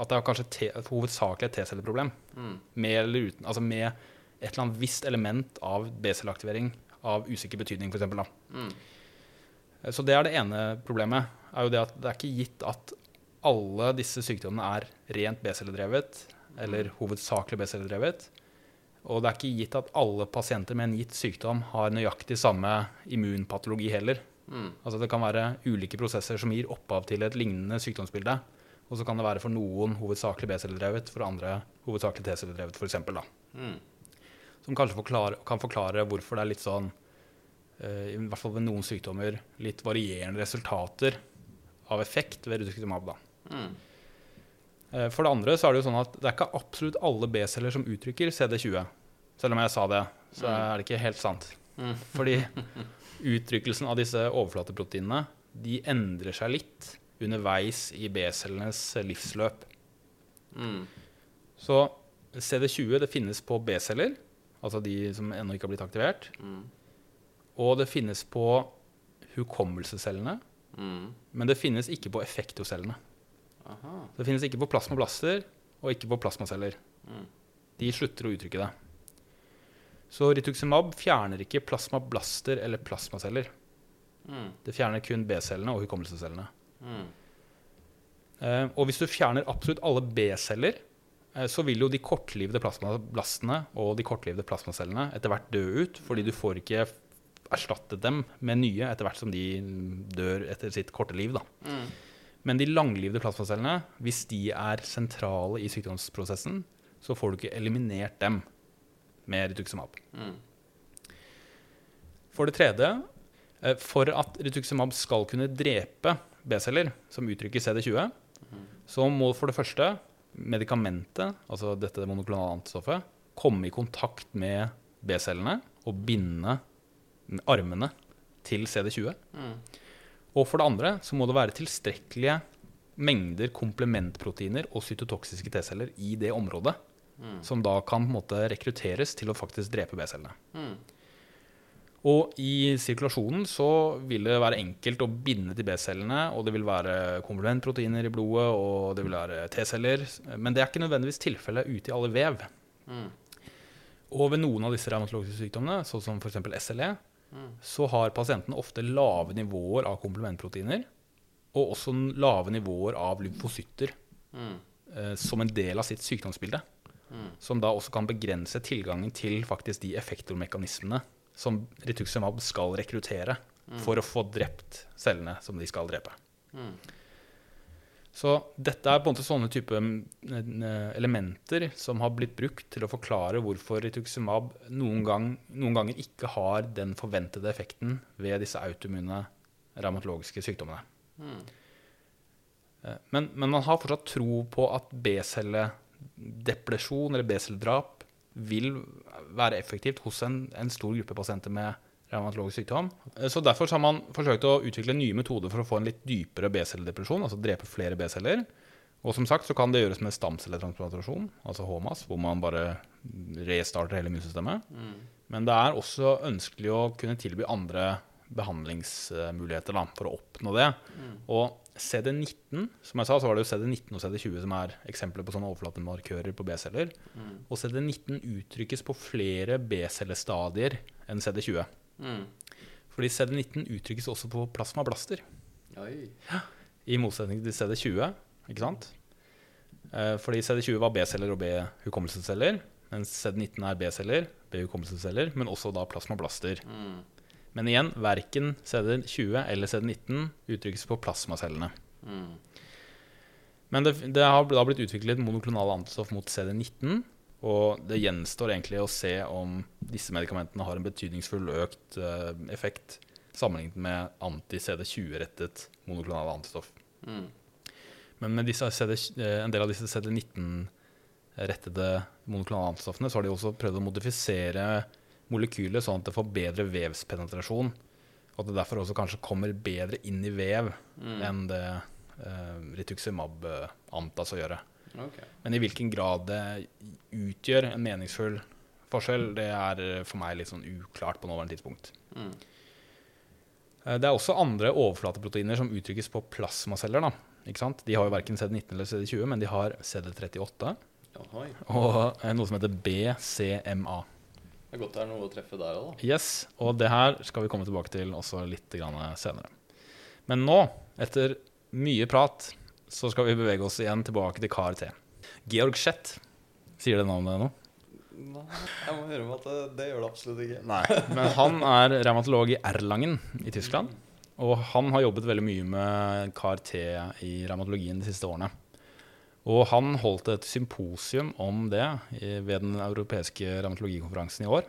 At det er kanskje te, hovedsakelig et T-celleproblem. Mm. Med eller uten, altså med et eller annet visst element av B-celleaktivering av usikker betydning, f.eks. Mm. Så det er det ene problemet. er jo Det at det er ikke gitt at alle disse sykdommene er rent B-celledrevet, eller hovedsakelig B-celledrevet. Og det er ikke gitt at alle pasienter med en gitt sykdom har nøyaktig samme immunpatologi heller. Mm. Altså Det kan være ulike prosesser som gir opphav til et lignende sykdomsbilde. Og så kan det være for noen hovedsakelig B-celledrevet, for andre hovedsakelig T-celledrevet, f.eks. Mm. Som kanskje forklare, kan forklare hvorfor det er litt sånn, eh, i hvert fall ved noen sykdommer, litt varierende resultater av effekt ved da. Mm. Eh, For det andre så er det jo sånn at det er ikke absolutt alle B-celler som uttrykker CD20. Selv om jeg sa det, så er det ikke helt sant. Mm. Fordi (laughs) uttrykkelsen av disse overflateproteinene de endrer seg litt underveis i B-cellenes livsløp. Mm. Så CD20 det finnes på B-celler, altså de som ennå ikke har blitt aktivert. Mm. Og det finnes på hukommelsescellene, Mm. men det finnes ikke på effektocellene. Aha. Det finnes ikke på plasmablaster og ikke på plasmaceller. Mm. De slutter å uttrykke det. Så rituximab fjerner ikke plasmablaster eller plasmaceller. Mm. Det fjerner kun B-cellene og hukommelsescellene. Mm. Eh, og hvis du fjerner absolutt alle B-celler, eh, så vil jo de kortlivede plasmablastene og de kortlivede plasmacellene etter hvert dø ut, fordi du får ikke erstattet dem med nye etter hvert som de dør etter sitt korte liv. Da. Mm. Men de langlivede plasmacellene, hvis de er sentrale i sykdomsprosessen, så får du ikke eliminert dem med rituximab. Mm. For det tredje, eh, for at rituximab skal kunne drepe B-celler som uttrykker CD20, så må for det første medikamentet, altså dette monoklonale antistoffet, komme i kontakt med B-cellene og binde armene til CD20. Mm. Og for det andre så må det være tilstrekkelige mengder komplementproteiner og cytotoksiske T-celler i det området, Mm. som da kan på en måte rekrutteres til å faktisk drepe B-cellene. Mm. Og i sirkulasjonen så vil det være enkelt å binde til B-cellene, og det vil være komplementproteiner i blodet, og det vil være T-celler, men det er ikke nødvendigvis tilfellet ute i alle vev. Mm. Og ved noen av disse revmatologiske sykdommene, sånn som f.eks. SLE, Mm. så har pasientene ofte lave nivåer av komplementproteiner, og også lave nivåer av lymfocytter Mm. eh, som en del av sitt sykdomsbilde. Mm. Som da også kan begrense tilgangen til faktisk de effektormekanismene som rituximab skal rekruttere for å få drept cellene som de skal drepe. Mm. Så dette er på en måte sånne type eh, elementer som har blitt brukt til å forklare hvorfor rituximab noen, gang, noen ganger ikke har den forventede effekten ved disse autoimmune revmatologiske sykdommene. Mm. Men, men man har fortsatt tro på at B-celledeplesjon eller B-celledrap vil være effektivt hos en, en stor gruppe pasienter med revmatologisk sykdom. Eh, Så Derfor så har man forsøkt å utvikle nye metoder for å få en litt dypere B-celledepresjon, altså drepe flere B-celler. Og som sagt så kan det gjøres med stamcelletransplantasjon, altså HMAS, hvor man bare restarter hele immunsystemet. Men det er også ønskelig å kunne tilby andre behandlingsmuligheter da, for å oppnå det. Og CD19, som jeg sa, så var det jo CD19 og CD20 som er eksempler på sånne overflatemarkører på B-celler. Og CD19 uttrykkes på flere B-cellestadier enn CD20. Mm. Fordi CD19 uttrykkes også på plasmablaster, Oi. i motsetning til CD20. Ikke sant? Eh, Fordi CD20 var B-celler og B-hukommelsesceller, mens CD19 er B-celler, B-hukommelsesceller, men også da plasmablaster. Mm. Men igjen, verken CD20 eller CD19 uttrykkes på plasmacellene. Mm. Men det, det har da blitt utviklet monoklonale antistoff mot CD19. Og det gjenstår egentlig å se om disse medikamentene har en betydningsfull økt uh, effekt sammenlignet med anti-CD20-rettet monoklonale antistoff. Mm. Men med CD, eh, en del av disse CD19-rettede monoklonale antistoffene så har de også prøvd å modifisere molekylet sånn at det får bedre vevspenetrasjon. Og at det derfor også kanskje kommer bedre inn i vev Mm. enn det eh, rituximab eh, antas å gjøre. Okay. Men i hvilken grad det utgjør en meningsfull forskjell, det er eh, for meg litt sånn uklart på nåværende tidspunkt. Mm. Eh, Det er også andre overflateproteiner som uttrykkes på plasmaceller. De har jo verken CD19 eller CD20, men de har CD38 Ohoi. og noe som heter BCMA. Det er godt det er noe å treffe der òg, da. Yes, Og det her skal vi komme tilbake til også litt grann senere. Men nå, etter mye prat, så skal vi bevege oss igjen tilbake til KRT. Georg Schett. Sier det navnet noe? Nei, jeg må høre om at det, det gjør det absolutt ikke. Nei. Men han er revmatolog i Erlangen i Tyskland. Og han har jobbet veldig mye med KRT i revmatologien de siste årene. Og han holdt et symposium om det ved den europeiske revmatologikonferansen i år.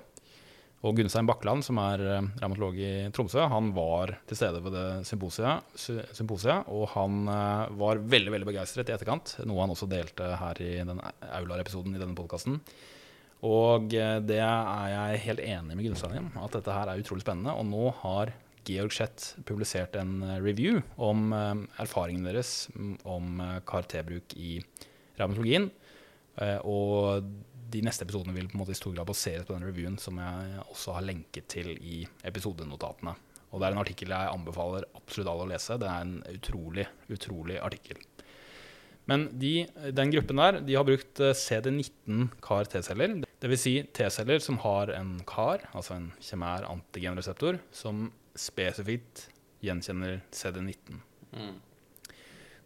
Og Gunstein Bakkeland, som er eh, revmatolog i Tromsø, han var til stede ved det symposiet, og han eh, var veldig veldig begeistret i etterkant, noe han også delte her i den Aular-episoden i denne podkasten. Og eh, det er jeg helt enig med Gunstein i, at dette her er utrolig spennende. Og nå har Georg Schett publisert en eh, review om eh, erfaringene deres om eh, KRT-bruk i revmatologien. Og de neste episodene vil på en måte i stor grad baseres på den reviewen som jeg også har lenket til i episodenotatene. Og det er en artikkel jeg anbefaler absolutt alle å lese. Det er en utrolig, utrolig artikkel. Men de, den gruppen der de har brukt eh, CD19 CAR-T-celler. Dvs. Si T-celler som har en CAR, altså en kjemær antigenreseptor, som spesifikt gjenkjenner CD19. Mm.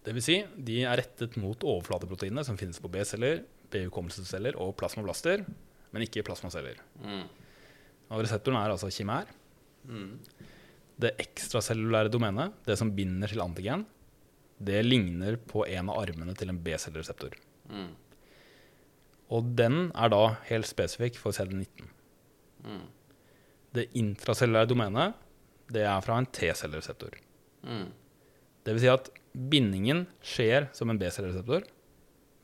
Dvs. Si, de er rettet mot overflateproteinene som finnes på B-celler, B-hukommelsesceller og plasmablaster, men ikke plasmaceller. Mm. Og reseptoren er altså kimær. Mm. Det ekstracellulære domenet, det som binder til antigen, det ligner på en av armene til en B-cellereseptor. Mm. Og den er da helt spesifikk for CD19. Mm. Det intracellulære domenet, det er fra en T-cellereseptor. Mm. Det vil si at bindingen skjer som en B-cellereseptor,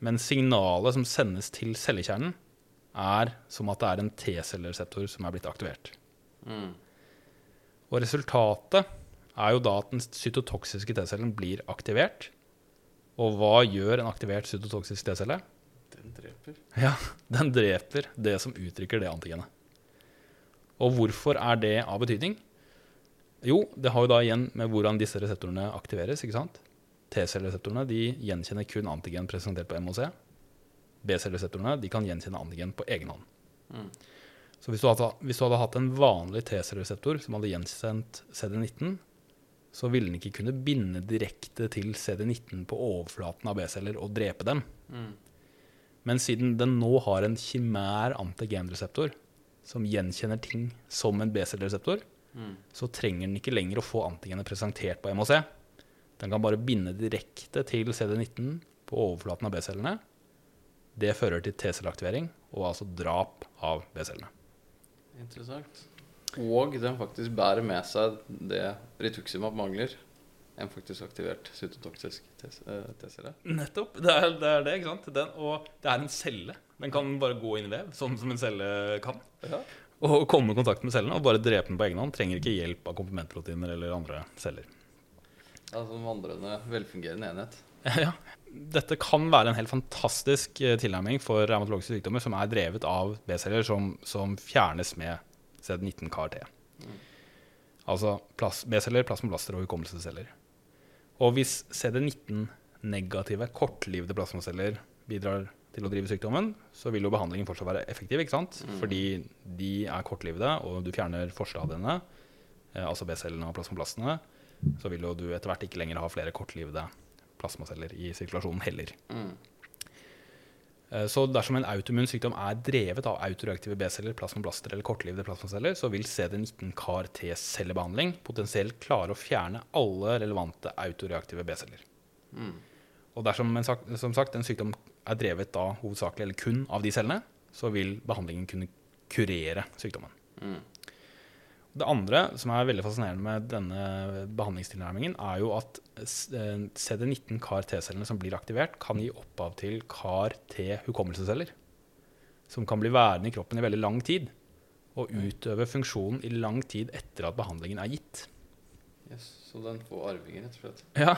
men signalet som sendes til cellekjernen, er som at det er en T-cellereseptor som er blitt aktivert. Mm. Og resultatet er jo da at den cytotoksiske T-cellen blir aktivert. Og hva gjør en aktivert cytotoksisk T-celle? Den dreper. Ja, (laughs) den dreper det som uttrykker det antigenet. Og hvorfor er det av betydning? Jo, det har jo da igjen med hvordan disse reseptorene aktiveres. ikke sant? T-cellereseptorene de gjenkjenner kun antigen presentert på MOC. B-cellereseptorene de kan gjenkjenne antigen på egen hånd. Mm. Så hvis du, hadde, hvis du hadde hatt en vanlig T-cellereseptor som hadde gjenkjent CD19, så ville den ikke kunne binde direkte til CD19 på overflaten av B-celler og drepe dem. Mm. Men siden den nå har en kimær antigenreseptor som gjenkjenner ting som en B-cellereseptor, Mm. så trenger den ikke lenger å få antigenet presentert på MHC. Den kan bare binde direkte til CD19 på overflaten av B-cellene. Det fører til T-celleaktivering og altså drap av B-cellene. Interessant. Og den faktisk bærer med seg det rituximab mangler. En faktisk aktivert cytotoksisk eh, T-celle. Nettopp. Det er, det er det, ikke sant? Den, og det er en celle. Den kan bare gå inn i vev, sånn som en celle kan. Ja. Og komme i kontakt med cellene og bare drepe den på egen hånd. Trenger ikke hjelp av komplementproteiner eller andre celler. Altså en vandrende, velfungerende enhet. Ja. Dette kan være en helt fantastisk eh, tilnærming for revmatologiske sykdommer som er drevet av B-celler som, som fjernes med CD19-KRT. Mm. Altså plas- B-celler, plasmoblaster og hukommelsesceller. Og hvis CD19-negative, kortlivede plasmaceller bidrar til å drive sykdommen, så vil jo behandlingen fortsatt være effektiv, ikke sant? Fordi de er kortlivede, og du fjerner forstadiene, eh, altså B-cellene og plasmaplastene, så vil jo du etter hvert ikke lenger ha flere kortlivede plasmaceller i sirkulasjonen heller. Mm. Eh, Så dersom en autoimmun sykdom er drevet av autoreaktive B-celler, plasmablaster eller kortlivede plasmaceller, så vil CD19 CAR-T-cellebehandling potensielt klare å fjerne alle relevante autoreaktive B-celler. Mm. Og dersom en, som sagt, en sykdom er drevet da hovedsakelig eller kun av de cellene, så vil behandlingen kunne kurere sykdommen. Mm. Det andre som er veldig fascinerende med denne behandlingstilnærmingen, er jo at eh, CD19 CAR-T-cellene som blir aktivert, kan gi opphav til CAR-T-hukommelsesceller. Som kan bli værende i kroppen i veldig lang tid. Og utøve funksjonen i lang tid etter at behandlingen er gitt. Yes. Så den får arvinger, rett og slett. Ja.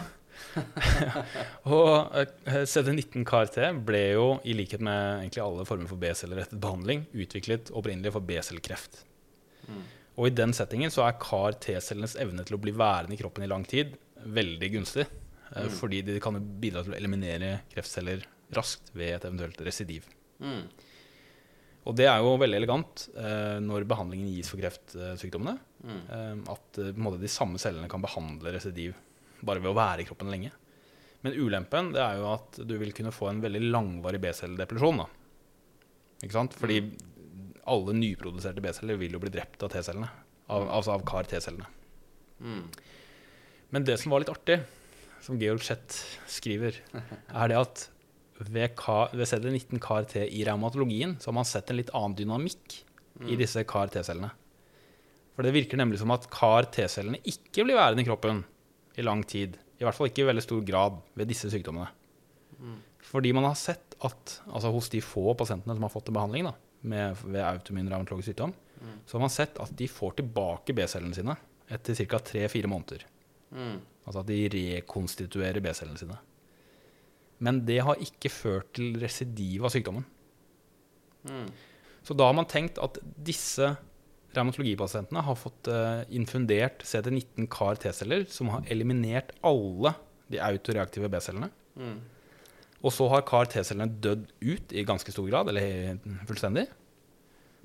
(laughs) og eh, CD19 CAR-T ble jo, i likhet med egentlig alle former for B-cellerettet behandling, utviklet opprinnelig for B-cellekreft. Mm. Og i den settingen så er CAR-T-cellenes evne til å bli værende i kroppen i lang tid veldig gunstig. eh, Mm. Fordi de kan bidra til å eliminere kreftceller raskt ved et eventuelt residiv. Mm. Og det er jo veldig elegant eh, når behandlingen gis for kreftsykdommene. Mm. Eh, at eh, måte, de samme cellene kan behandle residiv bare ved å være i kroppen lenge. Men ulempen det er jo at du vil kunne få en veldig langvarig B-celledepresjon. Ikke sant? Fordi alle nyproduserte B-celler vil jo bli drept av T-cellene. Av, altså av CAR-T-cellene. Mm. Men det som var litt artig, som Georg Schett skriver, er det at ved, ved CD19 CAR-T i reumatologien så har man sett en litt annen dynamikk i disse CAR-T-cellene. For det virker nemlig som at CAR-T-cellene ikke blir værende i kroppen i lang tid. I hvert fall ikke i veldig stor grad ved disse sykdommene. Fordi man har sett at altså hos de få pasientene som har fått behandling da, med, ved autoimmun revmatologisk sykdom, så har man sett at de får tilbake B-cellene sine etter ca. 3-4 måneder. Mm. Altså at de rekonstituerer B-cellene sine. Men det har ikke ført til residiv av sykdommen. Mm. Så da har man tenkt at disse revmatologipasientene har fått eh, infundert CD19 CAR T-celler som har eliminert alle de autoreaktive B-cellene. Mm. Og så har CAR T-cellene dødd ut i ganske stor grad, eller fullstendig.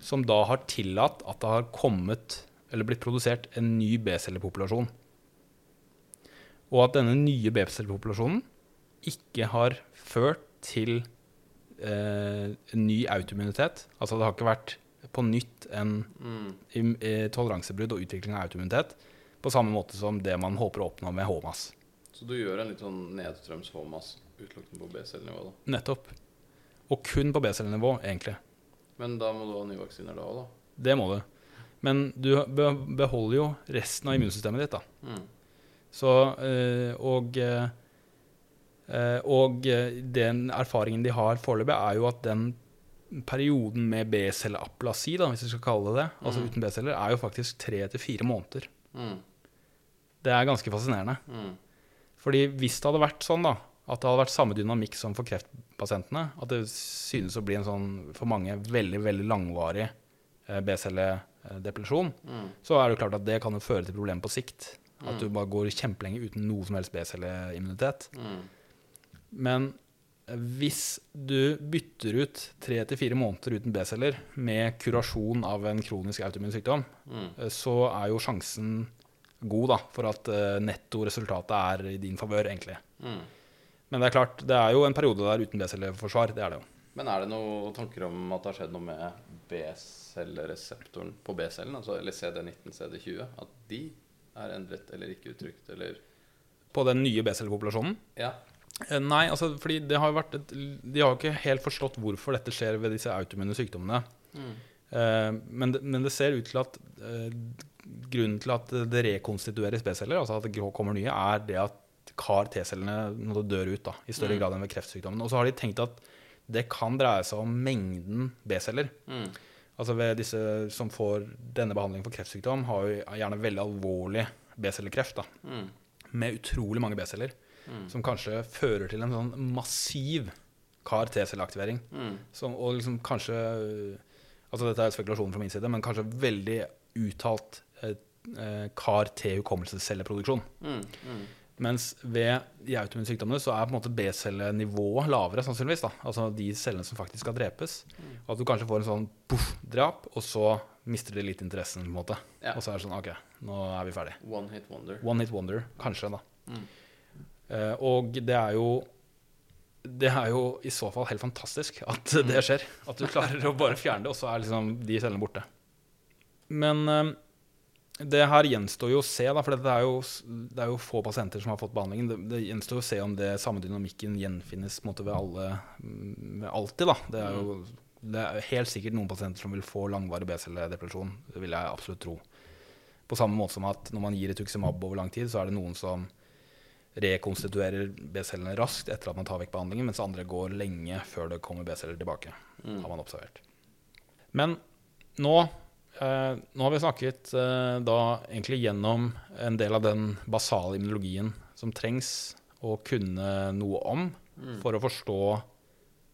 Som da har tillatt at det har kommet, eller blitt produsert, en ny B-cellepopulasjon. Og at denne nye B-cellepopulasjonen ikke har ført til eh, en ny autoimmunitet. Altså det har ikke vært på nytt en Mm. eh, toleransebrudd og utvikling av autoimmunitet på samme måte som det man håper å oppnå med HMAS. Så du gjør en litt sånn nedstrøms HMAS utelukkende på B-cellenivå, da. Nettopp. Og kun på B-cellenivå, egentlig. Men da må du ha nye vaksiner da òg, da. Det må du. Men du beholder jo resten av immunsystemet ditt, da. Mm. Så, eh, og eh, Og den erfaringen de har foreløpig, er jo at den perioden med B-celleaplasi, hvis vi skal kalle det det, altså Mm. uten B-celler, er jo faktisk tre til fire måneder. Mm. Det er ganske fascinerende. Mm. Fordi hvis det hadde vært sånn, da, at det hadde vært samme dynamikk som for kreftpasientene, at det synes å bli en sånn for mange veldig, veldig langvarig eh, B-celledepresjon, Mm. så er det jo klart at det kan jo føre til problemer på sikt. At Mm. du bare går kjempelenge uten noe som helst B-celleimmunitet. Mm. Men hvis du bytter ut tre til fire måneder uten B-celler med kurasjon av en kronisk autoimmun sykdom, Mm. eh, så er jo sjansen god da, for at netto nettoresultatet er i din favør, egentlig. Mm. Men det er klart, det er jo en periode der uten B-celleforsvar. Det er det jo. Men er det noen tanker om at det har skjedd noe med B-cellereseptoren på B-cellen, altså, eller CD19, CD20? At de er endret eller ikke uttrykt, eller på den nye B-cellepopulasjonen? Ja. Eh, Nei, altså, fordi det har jo vært et, de har jo ikke helt forstått hvorfor dette skjer ved disse autoimmune sykdommene. Eh, men, det, men det ser ut til at uh, grunnen til at det rekonstitueres B-celler, altså at det kommer nye, er det at kar T-cellene dør ut da, i større grad enn ved kreftsykdommen. Og så har de tenkt at det kan dreie seg om mengden B-celler. Mm. Altså ved disse som får denne behandlingen for kreftsykdom, har jo gjerne veldig alvorlig B-cellekreft. Mm. Med utrolig mange B-celler. Mm. Som kanskje fører til en sånn massiv CAR T-celleaktivering. Mm. Som, og liksom kanskje Altså dette er spekulasjon fra min side, men kanskje veldig uttalt eh, eh, CAR T-hukommelsescelleproduksjon. Mm. Mm. Mens ved de autoimmune sykdommene så er på en måte B-cellenivået lavere, sannsynligvis. da, Altså de cellene som faktisk skal drepes. Og at du kanskje får en sånn poff-drap, og så mister de litt interessen. på en måte. Ja. Og så er det sånn OK, nå er vi ferdig. One hit wonder. One hit wonder, kanskje, da. Mm. Eh, og det er jo Det er jo i så fall helt fantastisk at det skjer. At du klarer å bare fjerne det, og så er liksom de cellene borte. Men eh, det her gjenstår jo å se, da, for det er, jo, det er jo få pasienter som har fått behandlingen. Det, det gjenstår å se om det samme dynamikken gjenfinnes måte ved alle ved alltid. da. Det er jo det er helt sikkert noen pasienter som vil få langvarig B-celledepresjon. Det vil jeg absolutt tro. På samme måte som at når man gir et uximab over lang tid, så er det noen som rekonstituerer B-cellene raskt etter at man tar vekk behandlingen, mens andre går lenge før det kommer B-celler tilbake. Mm. har man observert. Men nå, eh, nå har vi snakket eh, da egentlig gjennom en del av den basale immunologien som trengs å kunne noe om Mm. for å forstå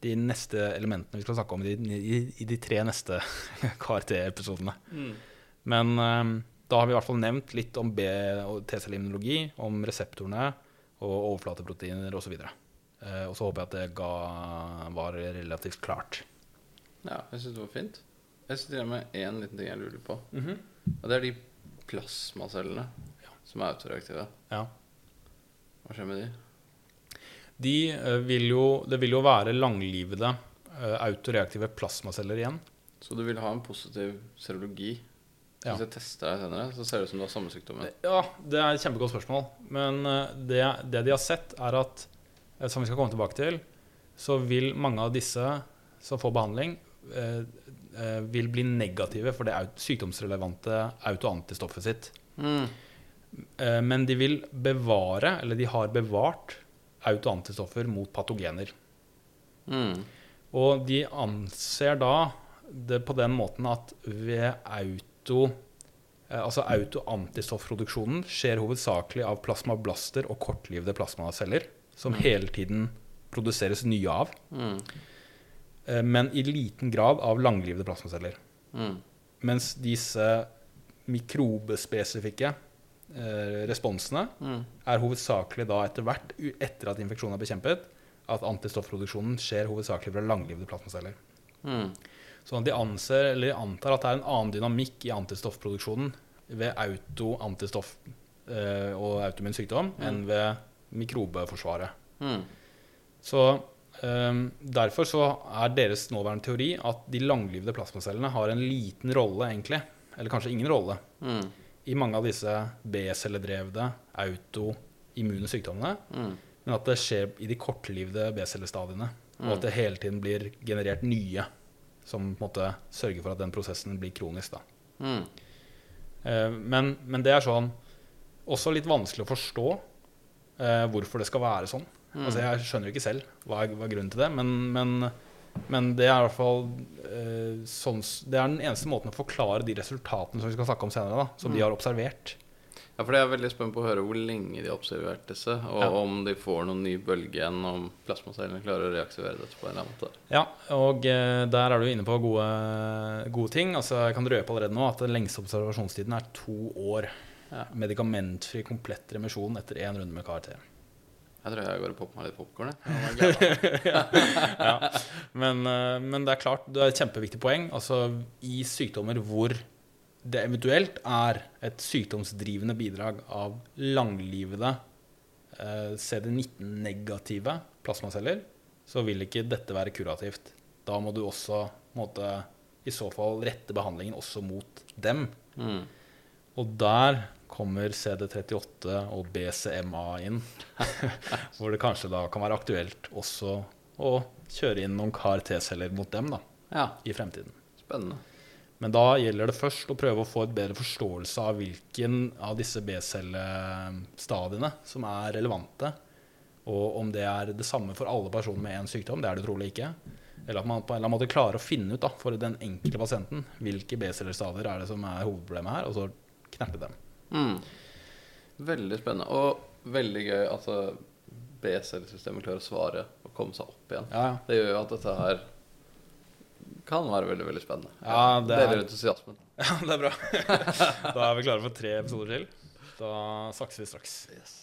de neste elementene vi skal snakke om i i, i de tre neste (laughs) KRT-episodene. Mm. Men eh, da har vi i hvert fall nevnt litt om B- og T-celleimmunologi, om reseptorene og overflateproteiner osv. Eh, og så håper jeg at det ga, var relativt klart. Ja, jeg syns det var fint. Jeg sitter igjen med én liten ting jeg lurer på. Og det er de plasmacellene som er autoreaktive. Ja. Hva skjer med de? De eh, vil jo, det vil jo være langlivede eh, autoreaktive plasmaceller igjen. Så du vil ha en positiv serologi? Ja. Hvis jeg tester deg senere, så ser det ut som du har samme sykdommen. Ja, det er et kjempegodt spørsmål. Men eh, det, det de har sett, er at, eh, som vi skal komme tilbake til, så vil mange av disse som får behandling, eh, vil bli negative for det sykdomsrelevante autoantistoffet sitt. Mm. Eh, Men de vil bevare, eller de har bevart, autoantistoffer mot patogener. Mm. Og de anser da det på den måten at ved auto eh, Altså autoantistoffproduksjonen skjer hovedsakelig av plasmablaster og kortlivede plasmaceller, som hele tiden produseres nye av, Mm. eh, men i liten grad av langlivede plasmaceller. Mm. Mens disse mikrobespesifikke eh, responsene Mm. er hovedsakelig da etter hvert, etter at infeksjonen er bekjempet, at antistoffproduksjonen skjer hovedsakelig fra langlivede plasmaceller. Mm. Sånn at de anser, eller antar at det er en annen dynamikk i antistoffproduksjonen ved auto-antistoff eh, og autoimmun sykdom enn ved mikrobeforsvaret. Mm. Så eh, Derfor så er deres nåværende teori at de langlivede plasmacellene har en liten rolle, egentlig, eller kanskje ingen rolle, Mm. i mange av disse B-celledrevne autoimmune sykdommene. Mm. Men at det skjer i de kortlivede B-cellestadiene. Og at det hele tiden blir generert nye som på en måte sørger for at den prosessen blir kronisk. Da. Mm. Eh, Men, men det er sånn også litt vanskelig å forstå eh, hvorfor det skal være sånn. Altså, jeg skjønner ikke selv hva er, hva er grunnen til det, men, men, men det er i hvert fall eh, sånn, Det er den eneste måten å forklare de resultatene som vi skal snakke om senere, da, som de har observert. Ja, for jeg er veldig spent på å høre hvor lenge de har observert disse, og Ja. om de får noen ny bølge igjen, om plasmacellene klarer å reaktivere dette på en eller annen måte. Ja, og eh, der er du inne på gode, gode ting. Altså, jeg kan røpe allerede nå at den lengste observasjonstiden er to år. Ja. Medikamentfri komplett remisjon etter én runde med KRT. Jeg tror jeg går og popper meg litt popkorn. (laughs) ja. men, eh, men det er klart, det er et kjempeviktig poeng. Altså, I sykdommer hvor det eventuelt er et sykdomsdrivende bidrag av langlivede eh, CD19-negative plasmaceller, så vil ikke dette være kurativt. Da må du også måtte, i så fall rette behandlingen også mot dem. Mm. Og der kommer CD38 og BCMA inn. (laughs) Hvor det kanskje da kan være aktuelt også å kjøre inn noen CAR-T-celler mot dem da, Ja, i fremtiden. spennende. Men da gjelder det først å prøve å få et bedre forståelse av hvilken av disse B-cellestadiene som er relevante. Og om det er det samme for alle personer med én sykdom. Det er det trolig ikke. Eller at man på en eller annen måte klarer å finne ut da, for den enkelte pasienten hvilke B-cellestadier er det som er hovedproblemet her, og så knerte dem. Mm. Veldig spennende. Og veldig gøy at B-cellesystemet klarer å svare og komme seg opp igjen. Ja, ja. Det gjør jo at dette her kan være veldig veldig spennende. Ja, det er- Deler entusiasmen. (laughs) Ja, det er bra. (laughs) Da er vi klare for tre episoder til. Da snakkes vi straks. Yes.